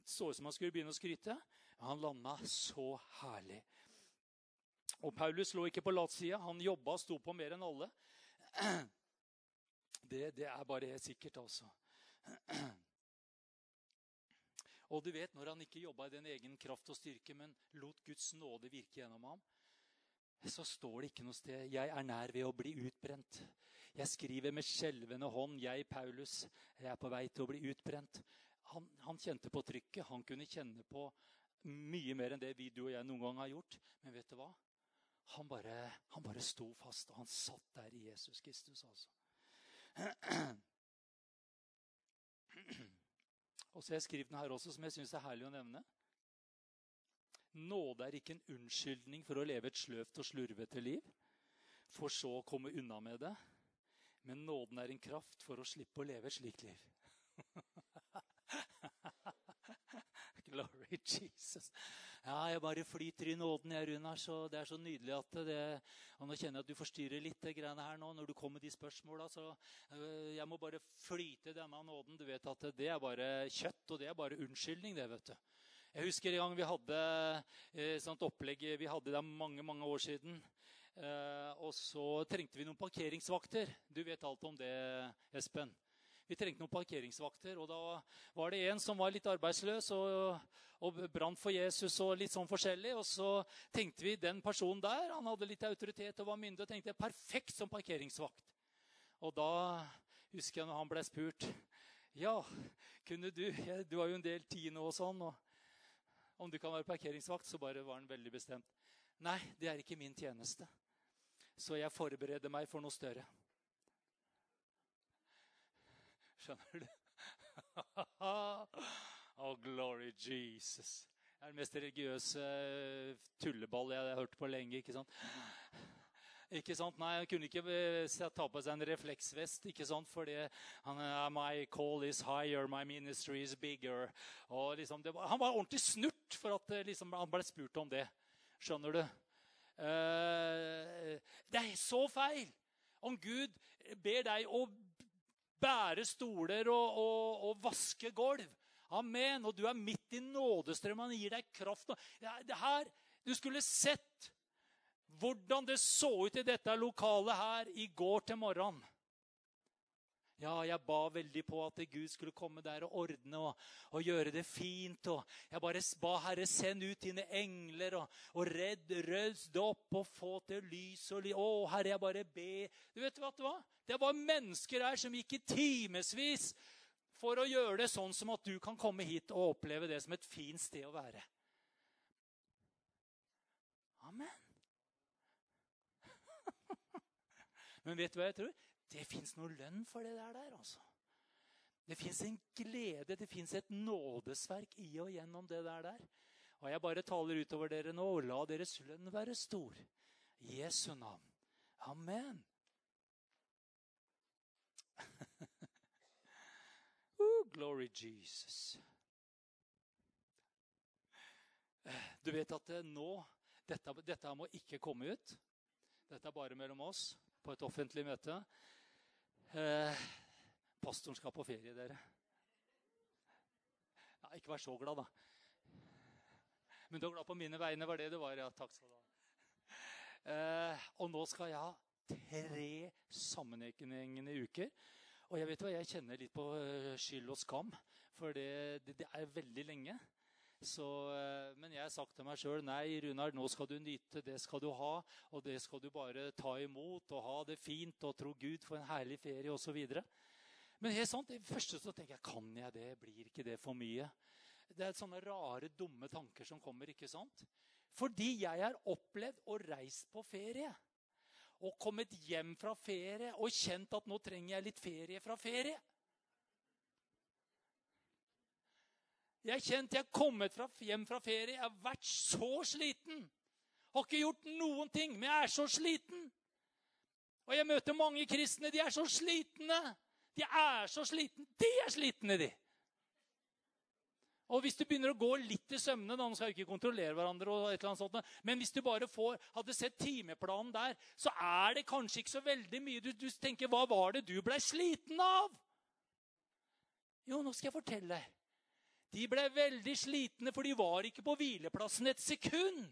Så ut som han skulle begynne å skryte. Han landa så herlig. Og Paulus lå ikke på latsida. Han jobba og sto på mer enn alle. Det, det er bare helt sikkert, altså. Og du vet, når han ikke jobba i den egen kraft og styrke, men lot Guds nåde virke gjennom ham, så står det ikke noe sted 'Jeg er nær ved å bli utbrent'. Jeg skriver med skjelvende hånd, jeg, Paulus, jeg er på vei til å bli utbrent. Han, han, kjente på trykket. Han kunne kjenne på mye mer enn det vi, du og jeg noen gang har gjort. Men vet du hva? Han bare, han bare sto fast, og han satt der i Jesus Kristus, altså. <clears throat> Og så har jeg skrevet den her også, som jeg syns er herlig å nevne. Nåde er ikke en unnskyldning for å leve et sløvt og slurvete liv, for så å komme unna med det. Men nåden er en kraft for å slippe å leve et slikt liv. <laughs> Glory Jesus. Ja, jeg bare flyter i nåden, jeg, Runar. Så det er så nydelig at det Og nå kjenner jeg at du forstyrrer litt det greiene her nå når du kommer med de spørsmåla. Så øh, jeg må bare flyte denne nåden. Du vet at det er bare kjøtt, og det er bare unnskyldning, det, vet du. Jeg husker en gang vi hadde et sånt opplegg vi hadde det mange, mange år siden. Eh, og så trengte vi noen parkeringsvakter. Du vet alt om det, Espen. Vi trengte noen parkeringsvakter. Og da var det en som var litt arbeidsløs og, og brant for Jesus og litt sånn forskjellig. Og så tenkte vi den personen der, han hadde litt autoritet og var myndig, og tenkte perfekt som parkeringsvakt. Og da husker jeg når han ble spurt Ja, kunne du Du har jo en del tid nå og sånn. og om du kan være parkeringsvakt, så bare var han veldig bestemt. Nei, det er ikke min tjeneste. Så jeg forbereder meg for noe større. Skjønner du? <laughs> oh, glory Jesus. Det er den mest religiøse eh, tulleball jeg har hørt på lenge. ikke sant? Ikke sant? Nei, Han kunne ikke eh, ta på seg en refleksvest, ikke sant? fordi han, uh, My call is higher, my ministry is bigger. Og liksom, var, han var ordentlig snurt for at eh, liksom, han ble spurt om det. Skjønner du? Uh, det er så feil! Om Gud ber deg å bære stoler og, og, og vaske gulv. Amen. Og du er midt i nådestrømmen. Han gir deg kraft. Her, du skulle sett hvordan det så ut i dette lokalet her i går til morgenen. Ja, jeg ba veldig på at Gud skulle komme der og ordne og, og gjøre det fint. og Jeg bare ba Herre, send ut dine engler og, og redd, røst opp og få til lys og lys. Å, Herre, jeg bare ber. Du vet hva? Det var mennesker her som gikk i timevis for å gjøre det sånn som at du kan komme hit og oppleve det som et fint sted å være. Amen. <laughs> Men vet du hva jeg tror? Det fins noe lønn for det der. der altså. Det fins en glede, det fins et nådesverk i og gjennom det der. der. Og jeg bare taler utover dere nå, og la deres lønn være stor. I Jesu navn. Amen. oh, <laughs> glory Jesus. Du vet at eh, nå dette, dette må ikke komme ut. Dette er bare mellom oss på et offentlig møte. Eh, pastoren skal på ferie, dere. Ja, ikke vær så glad, da. Men du er glad på mine vegne, var det det var? Ja, takk skal du ha. Eh, og nå skal jeg ha tre sammenhengende uker. Og jeg vet hva, jeg kjenner litt på eh, skyld og skam, for det, det, det er veldig lenge. Så, eh, men jeg har sagt til meg sjøl nei, Runar, nå skal du nyte, det skal du ha. Og det skal du bare ta imot og ha det fint og tro Gud for en herlig ferie osv. Men helt sant, det første så tenker jeg kan jeg det? Blir ikke det for mye? Det er sånne rare, dumme tanker som kommer. ikke sant? Fordi jeg har opplevd å reise på ferie. Og kommet hjem fra ferie og kjent at nå trenger jeg litt ferie fra ferie. Jeg har kjent jeg har kommet fra, hjem fra ferie. Jeg har vært så sliten. Har ikke gjort noen ting, men jeg er så sliten. Og jeg møter mange kristne. De er så slitne. De er så slitne. De er slitne, de. Og hvis du begynner å gå litt i sømne Nå skal vi ikke kontrollere hverandre, og et eller annet sånt, men hvis du bare får, hadde sett timeplanen der, så er det kanskje ikke så veldig mye du, du tenker Hva var det du blei sliten av? Jo, nå skal jeg fortelle. De ble veldig slitne, for de var ikke på hvileplassen et sekund.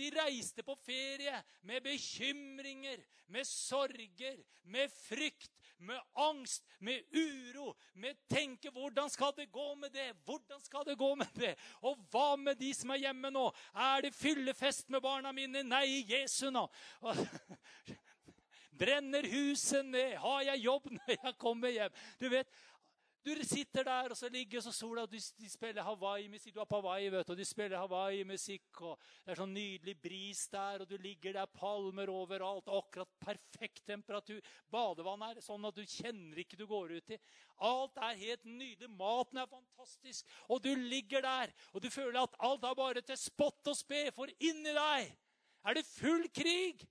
De reiste på ferie med bekymringer, med sorger, med frykt, med angst, med uro, med tenke 'Hvordan skal det gå med det?' Hvordan skal det gå med det? Og hva med de som er hjemme nå? Er det fyllefest med barna mine? Nei, Jesu nå. <laughs> Brenner huset ned? Har jeg jobb når jeg kommer hjem? Du vet, du sitter der, og så ligger så sola, og de, de spiller Hawaii-musikk. Du er på Hawaii, vet du, og de spiller Hawaii-musikk. og Det er sånn nydelig bris der, og du ligger der, palmer overalt. Akkurat perfekt temperatur. Badevannet er sånn at du kjenner ikke du går ut i. Alt er helt nydelig. Maten er fantastisk. Og du ligger der, og du føler at alt er bare til spott og spe, for inni deg er det full krig.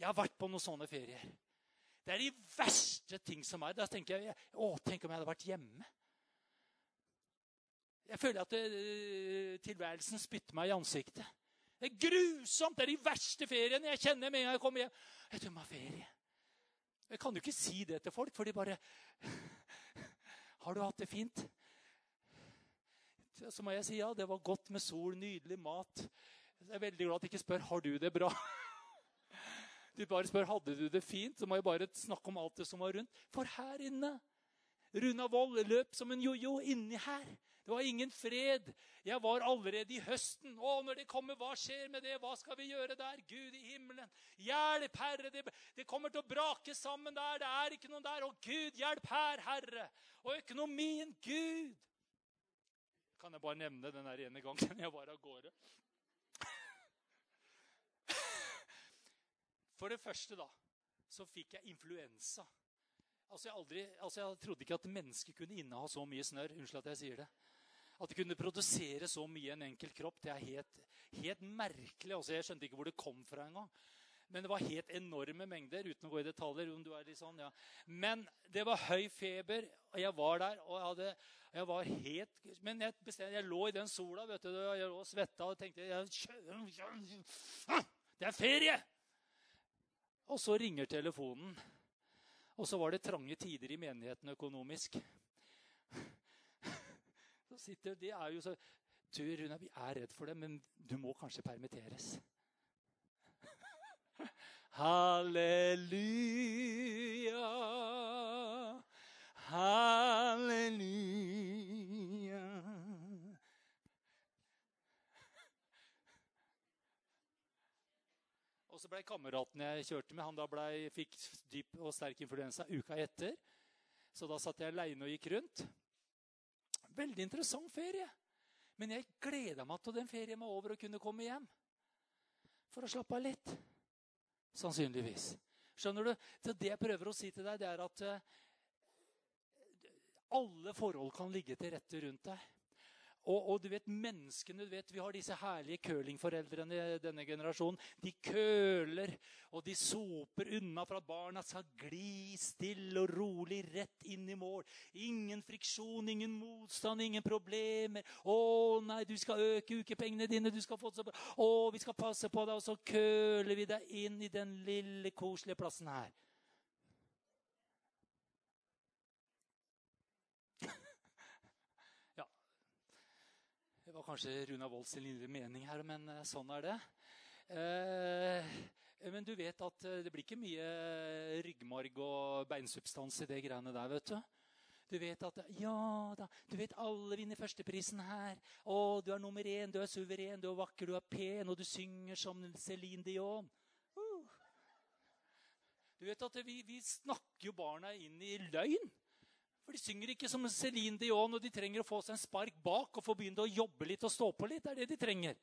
Jeg har vært på noen sånne ferier. Det er de verste ting som er. Da tenker jeg å, tenk om jeg hadde vært hjemme. Jeg føler at det, eh, tilværelsen spytter meg i ansiktet. Det er grusomt. Det er de verste feriene jeg kjenner med en gang jeg kommer hjem. Jeg jeg ferie. Jeg kan jo ikke si det til folk, for de bare <laughs> Har du hatt det fint? Så må jeg si ja, det var godt med sol, nydelig mat. Jeg er veldig glad at de ikke spør har du det bra. <laughs> Du bare spør hadde du det fint, så må jeg bare snakke om alt det som var rundt. For her inne Runa Wold løp som en jojo inni her. Det var ingen fred. Jeg var allerede i høsten. Å, når det kommer, hva skjer med det? Hva skal vi gjøre der? Gud i himmelen. Hjelp, Herre. Det, det kommer til å brake sammen der. Det er ikke noen der. Å, Gud, hjelp her, Herre. Og økonomien, Gud. Kan jeg bare nevne den der ene gangen jeg var av gårde? For det første da, så fikk jeg influensa. Altså jeg, aldri, altså jeg trodde ikke at mennesket kunne inneha så mye snørr. Unnskyld at jeg sier det. At det kunne produsere så mye i en enkel kropp, det er helt, helt merkelig. Altså jeg skjønte ikke hvor det kom fra engang. Men det var helt enorme mengder, uten å gå i detaljer. om du er litt sånn, ja. Men det var høy feber, og jeg var der. og jeg, hadde, jeg var helt, Men jeg, bestemte, jeg lå i den sola vet du, jeg lå og svetta og tenkte jeg, Det er ferie! Og så ringer telefonen. Og så var det trange tider i menigheten økonomisk. <laughs> Så sitter De er jo så Du, Runa, vi er redd for det, men du må kanskje permitteres. <laughs> Halleluja, halleluja. Ble kameraten jeg kjørte med, han da ble, fikk dyp og sterk influensa uka etter. Så da satt jeg aleine og gikk rundt. Veldig interessant ferie. Men jeg gleda meg til den ferien var over og kunne komme hjem. For å slappe av litt. Sannsynligvis. Skjønner du? Så det jeg prøver å si til deg, det er at uh, alle forhold kan ligge til rette rundt deg. Og, og, du vet, menneskene, du vet, Vi har disse herlige curlingforeldrene i denne generasjonen. De køler, og de soper unna for at barna skal gli stille og rolig rett inn i mål. Ingen friksjon, ingen motstand, ingen problemer. 'Å nei, du skal øke ukepengene dine.' du skal få så bra. 'Å, vi skal passe på deg.' Og så køler vi deg inn i den lille, koselige plassen her. Var kanskje Runa Wold sin lille mening her, men eh, sånn er det. Eh, men du vet at eh, det blir ikke mye ryggmarg og beinsubstans i det greiene der, vet du. Du vet at Ja da, du vet alle vinner førsteprisen her. Å, du er nummer én, du er suveren, du er vakker, du er pen, og du synger som Céline Dion. Uh. Du vet at vi, vi snakker jo barna inn i løgn. For de synger ikke som Céline Dion, og de trenger å få seg en spark bak og få begynne å jobbe litt og stå på litt. Det er det de trenger.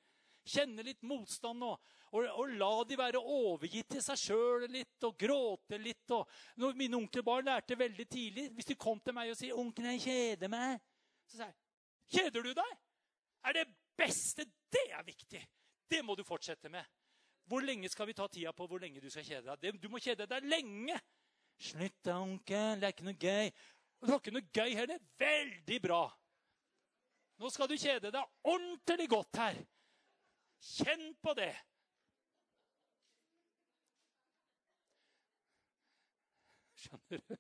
Kjenne litt motstand og, Og, og la de være overgitt til seg sjøl litt og gråte litt. Og, når mine onkler lærte veldig tidlig Hvis de kom til meg og sier 'Onkel, jeg kjeder meg', så sier jeg 'Kjeder du deg?' Er det beste. Det er viktig. Det må du fortsette med. Hvor lenge skal vi ta tida på hvor lenge du skal kjede deg? Du må kjede deg lenge. Slutt da, onkel. Det er ikke noe gøy. Det var ikke noe gøy heller. Veldig bra. Nå skal du kjede deg ordentlig godt her. Kjenn på det. Skjønner du?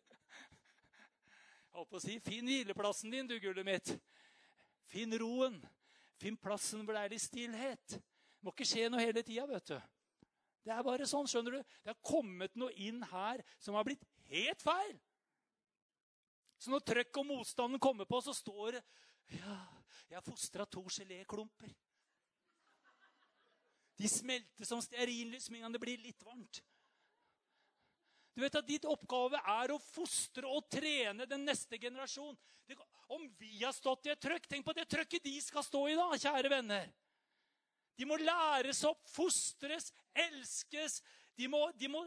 Jeg holdt på å si Finn hvileplassen din, du gullet mitt. Finn roen. Finn plassen hvor det er litt stillhet. Det må ikke skje noe hele tida, vet du. Det er bare sånn, skjønner du. Det har kommet noe inn her som har blitt helt feil. Så når trøkk og motstanden kommer på, så står det Ja, jeg har fostra to geléklumper. De smelter som stearinlys med en gang det blir litt varmt. Du vet at Ditt oppgave er å fostre og trene den neste generasjon. Om vi har stått i et trøkk, tenk på det trøkket de skal stå i, da, kjære venner. De må læres opp, fostres, elskes. De må, de må,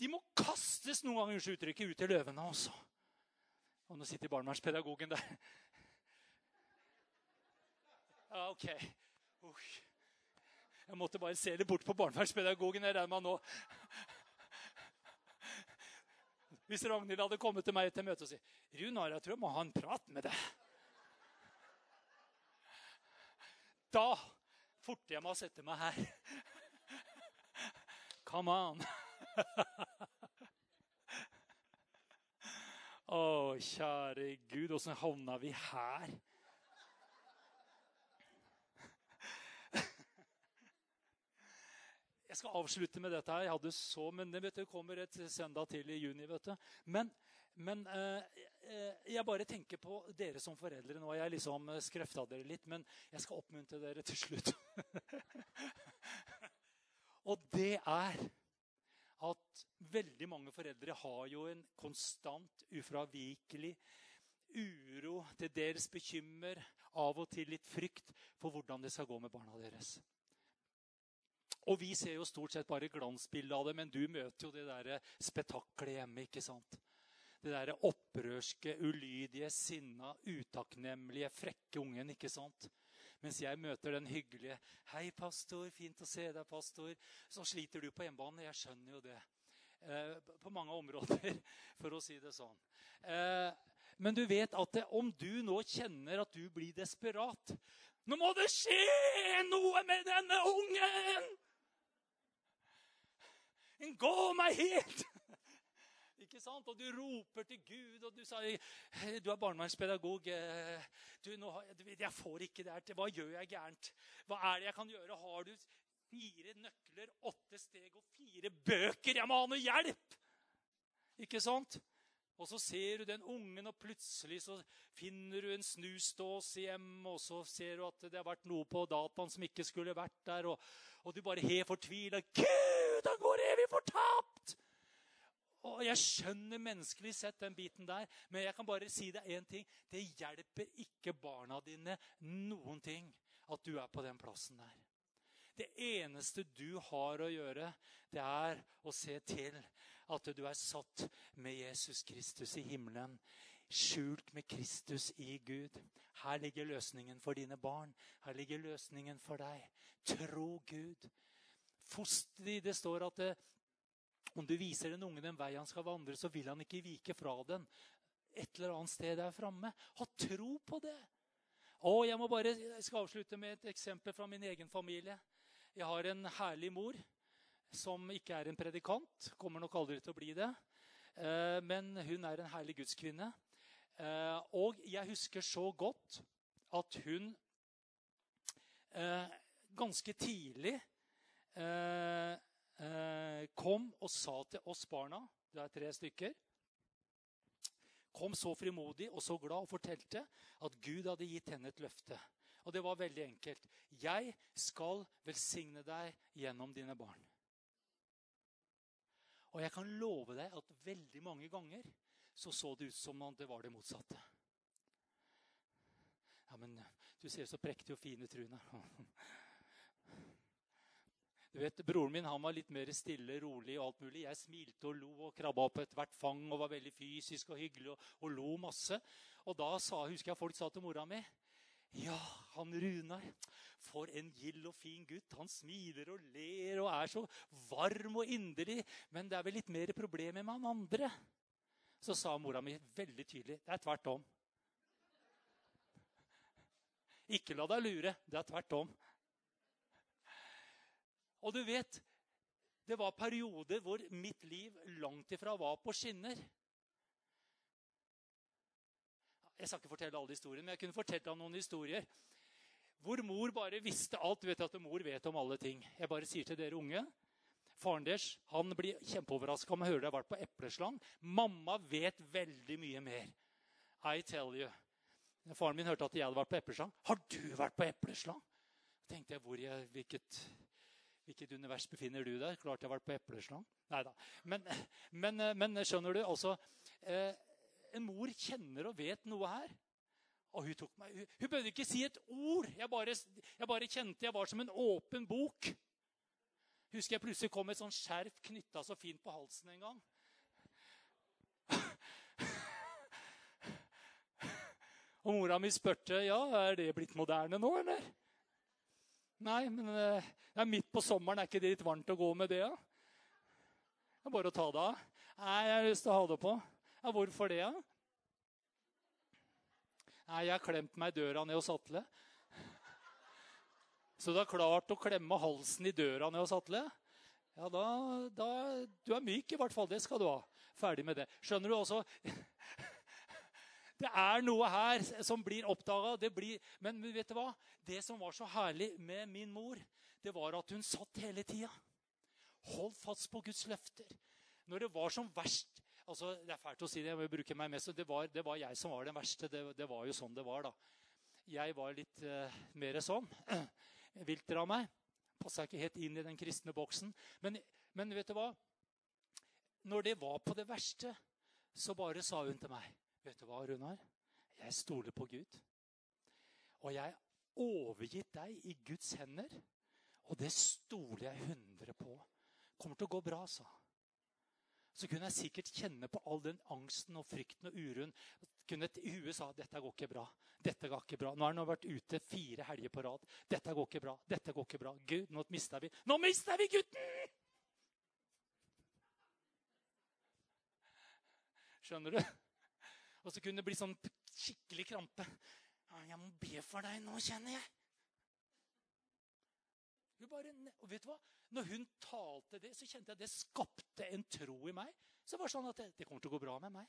de må kastes noen ganger, uttrykket, ut i løvene også. Og nå sitter barnevernspedagogen der. Ja, OK. Uff. Jeg måtte bare se litt bort på barnevernspedagogen. Jeg regner med nå hvis Ragnhild hadde kommet til meg til møte og sagt 'Runar, jeg tror jeg må ha en prat med deg'. Da forter jeg meg å sette meg her. Come on. Å, kjære Gud, åssen havna vi her? Jeg skal avslutte med dette. her. Jeg hadde så, men det vet du, kommer et søndag til i juni. vet du. Men, men eh, eh jeg bare tenker på dere som foreldre. Nå har jeg liksom skrefta dere litt, men jeg skal oppmuntre dere til slutt. <laughs> Og det er at veldig mange foreldre har jo en konstant, ufravikelig uro, til deres bekymmer, av og til litt frykt for hvordan det skal gå med barna deres. Og vi ser jo stort sett bare glansbildet av det, men du møter jo det der spetakkelet hjemme. ikke sant? Det der opprørske, ulydige, sinna, utakknemlige, frekke ungen. ikke sant? Mens jeg møter den hyggelige 'Hei, pastor. Fint å se deg, pastor.' Så sliter du på hjemmebane. Jeg skjønner jo det. Eh, på mange områder, <laughs> for å si det sånn. Eh, men du vet at om du nå kjenner at du blir desperat Nå må det skje noe med denne ungen! Gå meg hit! Ikke sant? Og du roper til Gud, og du sa du er barnevernspedagog. Eh, du, nå, jeg får ikke det her Hva gjør jeg gærent? Hva er det jeg kan gjøre? Har du fire nøkler, åtte steg og fire bøker? Jeg må ha noe hjelp! Ikke sant? Og så ser du den ungen, og plutselig så finner du en snusdås hjem, og så ser du at det har vært noe på dataen som ikke skulle vært der, og, og du bare helt fortvila. Gud, han går evig fortapt! Og Jeg skjønner menneskelig sett den biten der, men jeg kan bare si deg én ting. Det hjelper ikke barna dine noen ting at du er på den plassen der. Det eneste du har å gjøre, det er å se til at du er satt med Jesus Kristus i himmelen. Skjult med Kristus i Gud. Her ligger løsningen for dine barn. Her ligger løsningen for deg. Tro Gud. Foster, det står at det, om du viser den unge den vei han skal vandre, så vil han ikke vike fra den. Et eller annet sted der framme. Ha tro på det. Og jeg må bare, jeg skal avslutte med et eksempel fra min egen familie. Jeg har en herlig mor som ikke er en predikant. Kommer nok aldri til å bli det. Eh, men hun er en herlig gudskvinne. Eh, og jeg husker så godt at hun eh, ganske tidlig kom og sa til oss barna Det er tre stykker. Kom så frimodig og så glad og fortalte at Gud hadde gitt henne et løfte. Og det var veldig enkelt. Jeg skal velsigne deg gjennom dine barn. Og jeg kan love deg at veldig mange ganger så så det ut som om det var det motsatte. Ja, men du ser så prektig og fin ut, Rune. <laughs> Du vet, Broren min han var litt mer stille, rolig og alt mulig. Jeg smilte og lo og krabba opp ethvert fang og var veldig fysisk og hyggelig og, og lo masse. Og da sa, husker jeg folk sa til mora mi Ja, han Runar. For en gild og fin gutt. Han smiler og ler og er så varm og inderlig. Men det er vel litt mer problemer med han andre. Så sa mora mi veldig tydelig det er tvert om. Ikke la deg lure. Det er tvert om. Og du vet, det var perioder hvor mitt liv langt ifra var på skinner. Jeg skal ikke fortelle alle historiene, men jeg kunne fortalt deg noen historier. Hvor mor bare visste alt. Du vet at mor vet om alle ting. Jeg bare sier til dere unge Faren deres han blir kjempeoverraska om han hører det har vært på epleslang. Mamma vet veldig mye mer. I tell you. Faren min hørte at jeg hadde vært på epleslang. Har du vært på epleslang? Tenkte jeg, hvor jeg, hvilket, hvilket univers befinner du deg? Klart jeg har vært på epleslang. Nei da. Men, men, men, skjønner du, altså eh, En mor kjenner og vet noe her. Og hun tok meg, hun, hun bødde ikke si et ord. Jeg bare, jeg bare, kjente jeg var som en åpen bok. Husker jeg plutselig kom med et sånt skjerf knytta så fint på halsen en gang. <laughs> Og mora mi spurte ja, er det blitt moderne nå, eller? Nei, men ja, er midt på sommeren. Er ikke det litt varmt å gå med det? Ja? Det er bare å ta det av. Nei, jeg har lyst til å ha det på. Ja, Hvorfor det? Ja? Nei, jeg har klemt meg i døra ned hos Atle. Så du har klart å klemme halsen i døra ned hos Atle? Ja, da, da Du er myk, i hvert fall. Det skal du ha. Ferdig med det. Skjønner du også? Det er noe her som blir oppdaga. Men vet du hva? Det som var så herlig med min mor, det var at hun satt hele tida. Hold fast på Guds løfter. Når det var som verst altså, Det er fælt å si det, jeg vil bruke meg mest. Det var, det var jeg som var den verste. Det, det, var jo sånn det var, da. Jeg var litt uh, mer sånn. <clears throat> Vilter av meg. Passa ikke helt inn i den kristne boksen. Men, men vet du hva? Når det var på det verste, så bare sa hun til meg Vet du hva, Runar? Jeg stoler på Gud. Og jeg er overgitt deg i Guds hender. Og det stoler jeg 100 på. Kommer til å gå bra, sa så kunne jeg sikkert kjenne på all den angsten og frykten og uroen. Kunne et huet sa dette går ikke bra. Dette går ikke bra. Nå har han vært ute fire helger på rad. Dette går ikke bra. Dette går ikke bra. Gud, nå mister vi Nå mister vi gutten! Skjønner du? Og så kunne det bli sånn skikkelig krampe. Jeg må be for deg nå, kjenner jeg. Bare, og vet du hva? Når hun talte det, så kjente jeg at det skapte en tro i meg. Så det var sånn at det, det kommer til å gå bra med meg.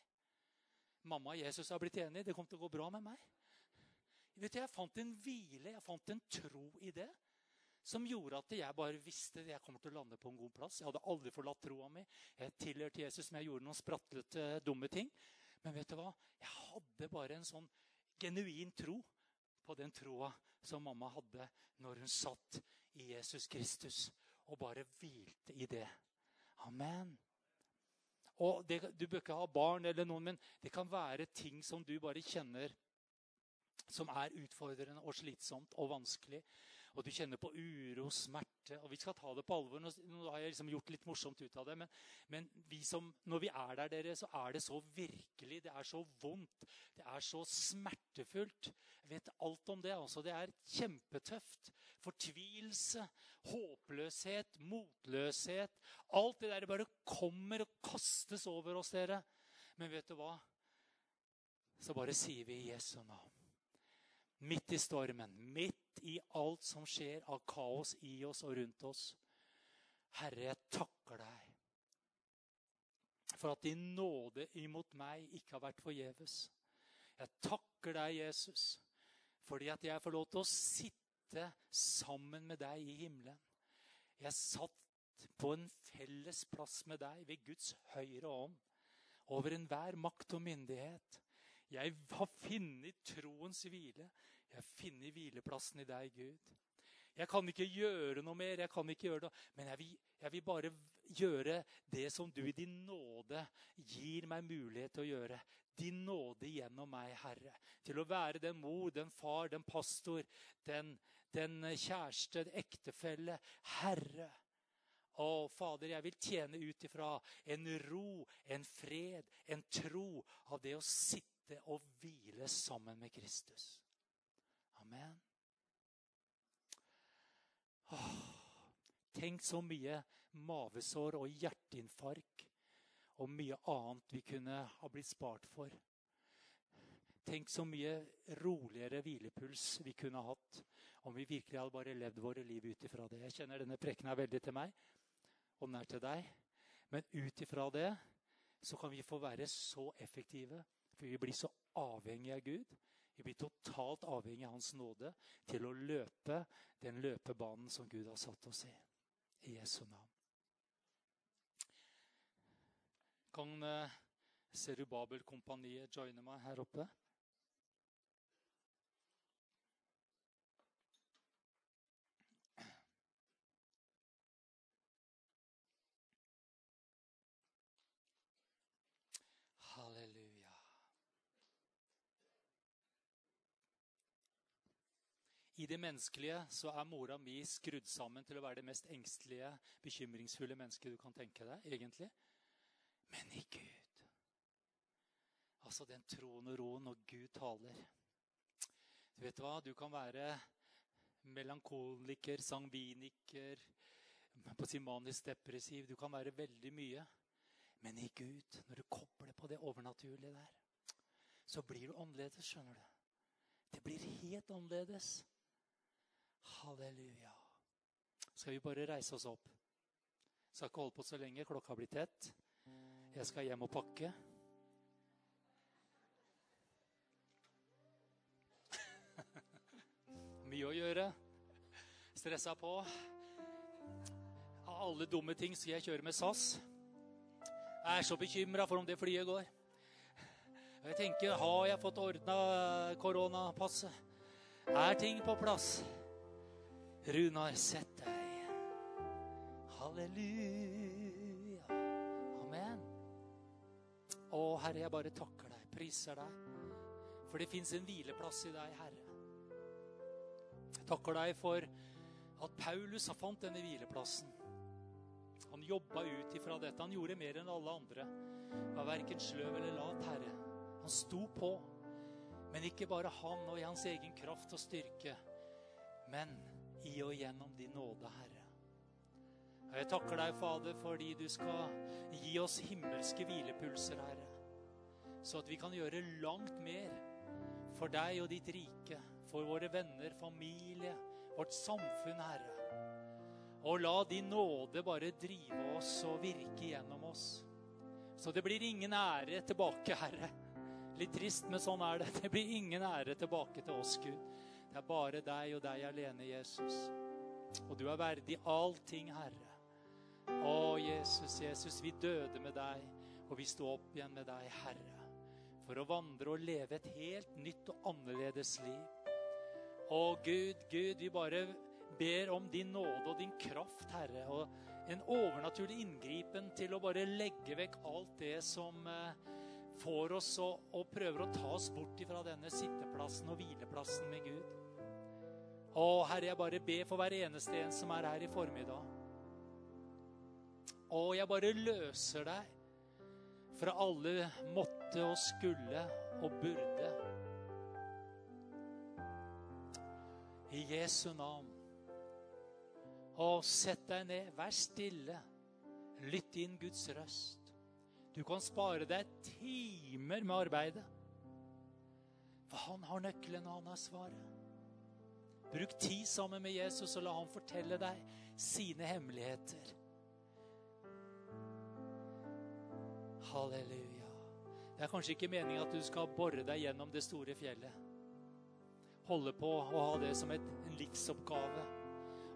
Mamma og Jesus har blitt enige. Det kommer til å gå bra med meg. Vet du, Jeg fant en hvile, jeg fant en tro i det. Som gjorde at jeg bare visste at jeg kommer til å lande på en god plass. Jeg hadde aldri forlatt troa mi. Jeg tilhørte Jesus, men jeg gjorde noen spratlete, dumme ting. Men vet du hva? Jeg hadde bare en sånn genuin tro på den troa som mamma hadde når hun satt i Jesus Kristus og bare hvilte i det. Amen. Og det, Du bør ikke ha barn, eller noen, men det kan være ting som du bare kjenner som er utfordrende og slitsomt og vanskelig og du kjenner på uro, smerte og Vi skal ta det på alvor. Nå, har jeg liksom gjort litt morsomt ut av det. Men, men vi som, når vi er der, dere, så er det så virkelig. Det er så vondt. Det er så smertefullt. Jeg vet alt om det. altså. Det er kjempetøft. Fortvilelse, håpløshet, motløshet. Alt det der bare kommer og kastes over oss, dere. Men vet du hva? Så bare sier vi Jesu navn. Midt i stormen, midt i alt som skjer av kaos i oss og rundt oss. Herre, jeg takker deg for at din nåde imot meg ikke har vært forgjeves. Jeg takker deg, Jesus, fordi at jeg får lov til å sitte sammen med deg i himmelen. Jeg satt på en felles plass med deg ved Guds høyre ånd, over enhver makt og myndighet. Jeg har funnet troens hvile. Jeg funnet hvileplassen i deg, Gud. Jeg kan ikke gjøre noe mer, jeg kan ikke gjøre noe, men jeg vil, jeg vil bare gjøre det som du i din nåde gir meg mulighet til å gjøre. Din nåde gjennom meg, Herre. Til å være den mor, den far, den pastor, den, den kjæreste, den ektefelle. Herre. Å, Fader, jeg vil tjene ut ifra en ro, en fred, en tro av det å sitte og hvile sammen med Kristus. Amen. Åh, tenk så mye mavesår og hjerteinfarkt og mye annet vi kunne ha blitt spart for. Tenk så mye roligere hvilepuls vi kunne hatt om vi virkelig hadde bare levd våre liv ut ifra det. Jeg kjenner denne preken er veldig til meg og nær til deg. Men ut ifra det så kan vi få være så effektive, for vi blir så avhengige av Gud. Vi blir totalt avhengig av Hans nåde til å løpe den løpebanen som Gud har satt oss i. I Jesu navn. Kan uh, Serubabel-kompaniet joine meg her oppe? I det menneskelige så er mora mi skrudd sammen til å være det mest engstelige, bekymringsfulle mennesket du kan tenke deg, egentlig. Men i Gud Altså den troen og roen når Gud taler. Du vet hva? Du kan være melankoliker, sangviniker, på sin manisk depressiv. Du kan være veldig mye. Men i Gud, når du kobler på det overnaturlige der, så blir du annerledes, skjønner du. Det blir helt annerledes. Halleluja. Skal vi bare reise oss opp? Skal ikke holde på så lenge. Klokka blir tett. Jeg skal hjem og pakke. <laughs> Mye å gjøre. Stressa på. Av alle dumme ting skal jeg kjøre med SAS. Jeg er så bekymra for om det flyet går. Jeg tenker, har jeg fått ordna koronapasset? Er ting på plass? Runar, sett deg. Halleluja. Amen. Å, Herre, jeg bare takker deg, priser deg. For det fins en hvileplass i deg, Herre. Jeg takker deg for at Paulus har fant denne hvileplassen. Han jobba ut ifra dette. Han gjorde mer enn alle andre. Var verken sløv eller lat, Herre. Han sto på. Men ikke bare han og i hans egen kraft og styrke. Men i og gjennom din nåde, Herre. Og Jeg takker deg, Fader, fordi du skal gi oss himmelske hvilepulser, Herre. Så at vi kan gjøre langt mer for deg og ditt rike, for våre venner, familie, vårt samfunn, Herre. Og la din nåde bare drive oss og virke gjennom oss. Så det blir ingen ære tilbake, Herre. Litt trist, men sånn er det. Det blir ingen ære tilbake til oss, Gud. Det er bare deg og deg alene, Jesus. Og du er verdig allting, Herre. Å, Jesus, Jesus, vi døde med deg, og vi sto opp igjen med deg, Herre. For å vandre og leve et helt nytt og annerledes liv. Å, Gud, Gud, vi bare ber om din nåde og din kraft, Herre. Og en overnaturlig inngripen til å bare legge vekk alt det som eh, får oss og, og prøver å ta oss bort fra denne sitteplassen og hvileplassen med Gud. Å, Herre, jeg bare ber for hver eneste en som er her i formiddag. Å, jeg bare løser deg fra alle måtte og skulle og burde. I Jesu navn. Å, sett deg ned, vær stille. Lytt inn Guds røst. Du kan spare deg timer med arbeidet. For han har nøkkelen, han har svaret. Bruk tid sammen med Jesus og la han fortelle deg sine hemmeligheter. Halleluja. Det er kanskje ikke meningen at du skal bore deg gjennom det store fjellet. Holde på å ha det som et, en livsoppgave.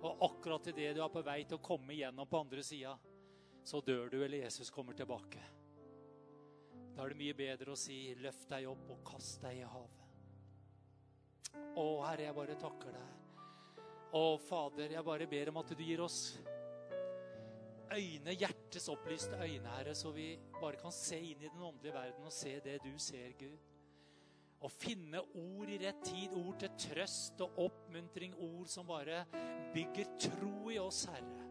Og akkurat idet du er på vei til å komme igjennom på andre sida, så dør du, eller Jesus kommer tilbake. Da er det mye bedre å si 'løft deg opp og kast deg i havet'. Å, Herre, jeg bare takker deg. Å, Fader, jeg bare ber om at du gir oss øyne, hjertets opplyste øyne, Herre, så vi bare kan se inn i den åndelige verden og se det du ser, Gud. Og finne ord i rett tid, ord til trøst og oppmuntring, ord som bare bygger tro i oss, Herre.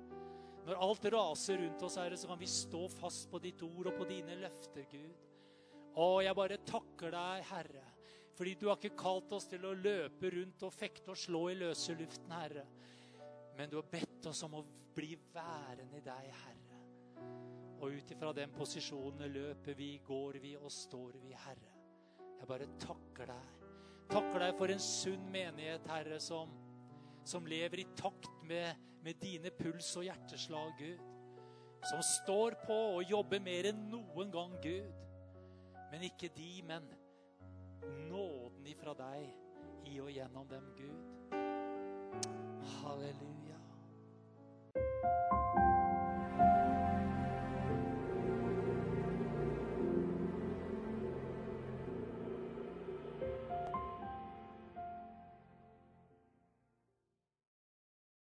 Når alt raser rundt oss, Herre, så kan vi stå fast på ditt ord og på dine løfter, Gud. Å, jeg bare takker deg, Herre Fordi du har ikke kalt oss til å løpe rundt og fekte og slå i løse luften, Herre. Men du har bedt oss om å bli værende i deg, Herre. Og ut ifra den posisjonen løper vi, går vi og står vi, Herre. Jeg bare takker deg. Takker deg for en sunn menighet, Herre, som, som lever i takt med, med dine puls og hjerteslag, Gud. Som står på og jobber mer enn noen gang, Gud. Men ikke de, men nåden ifra deg i og gjennom dem, Gud. Halleluja.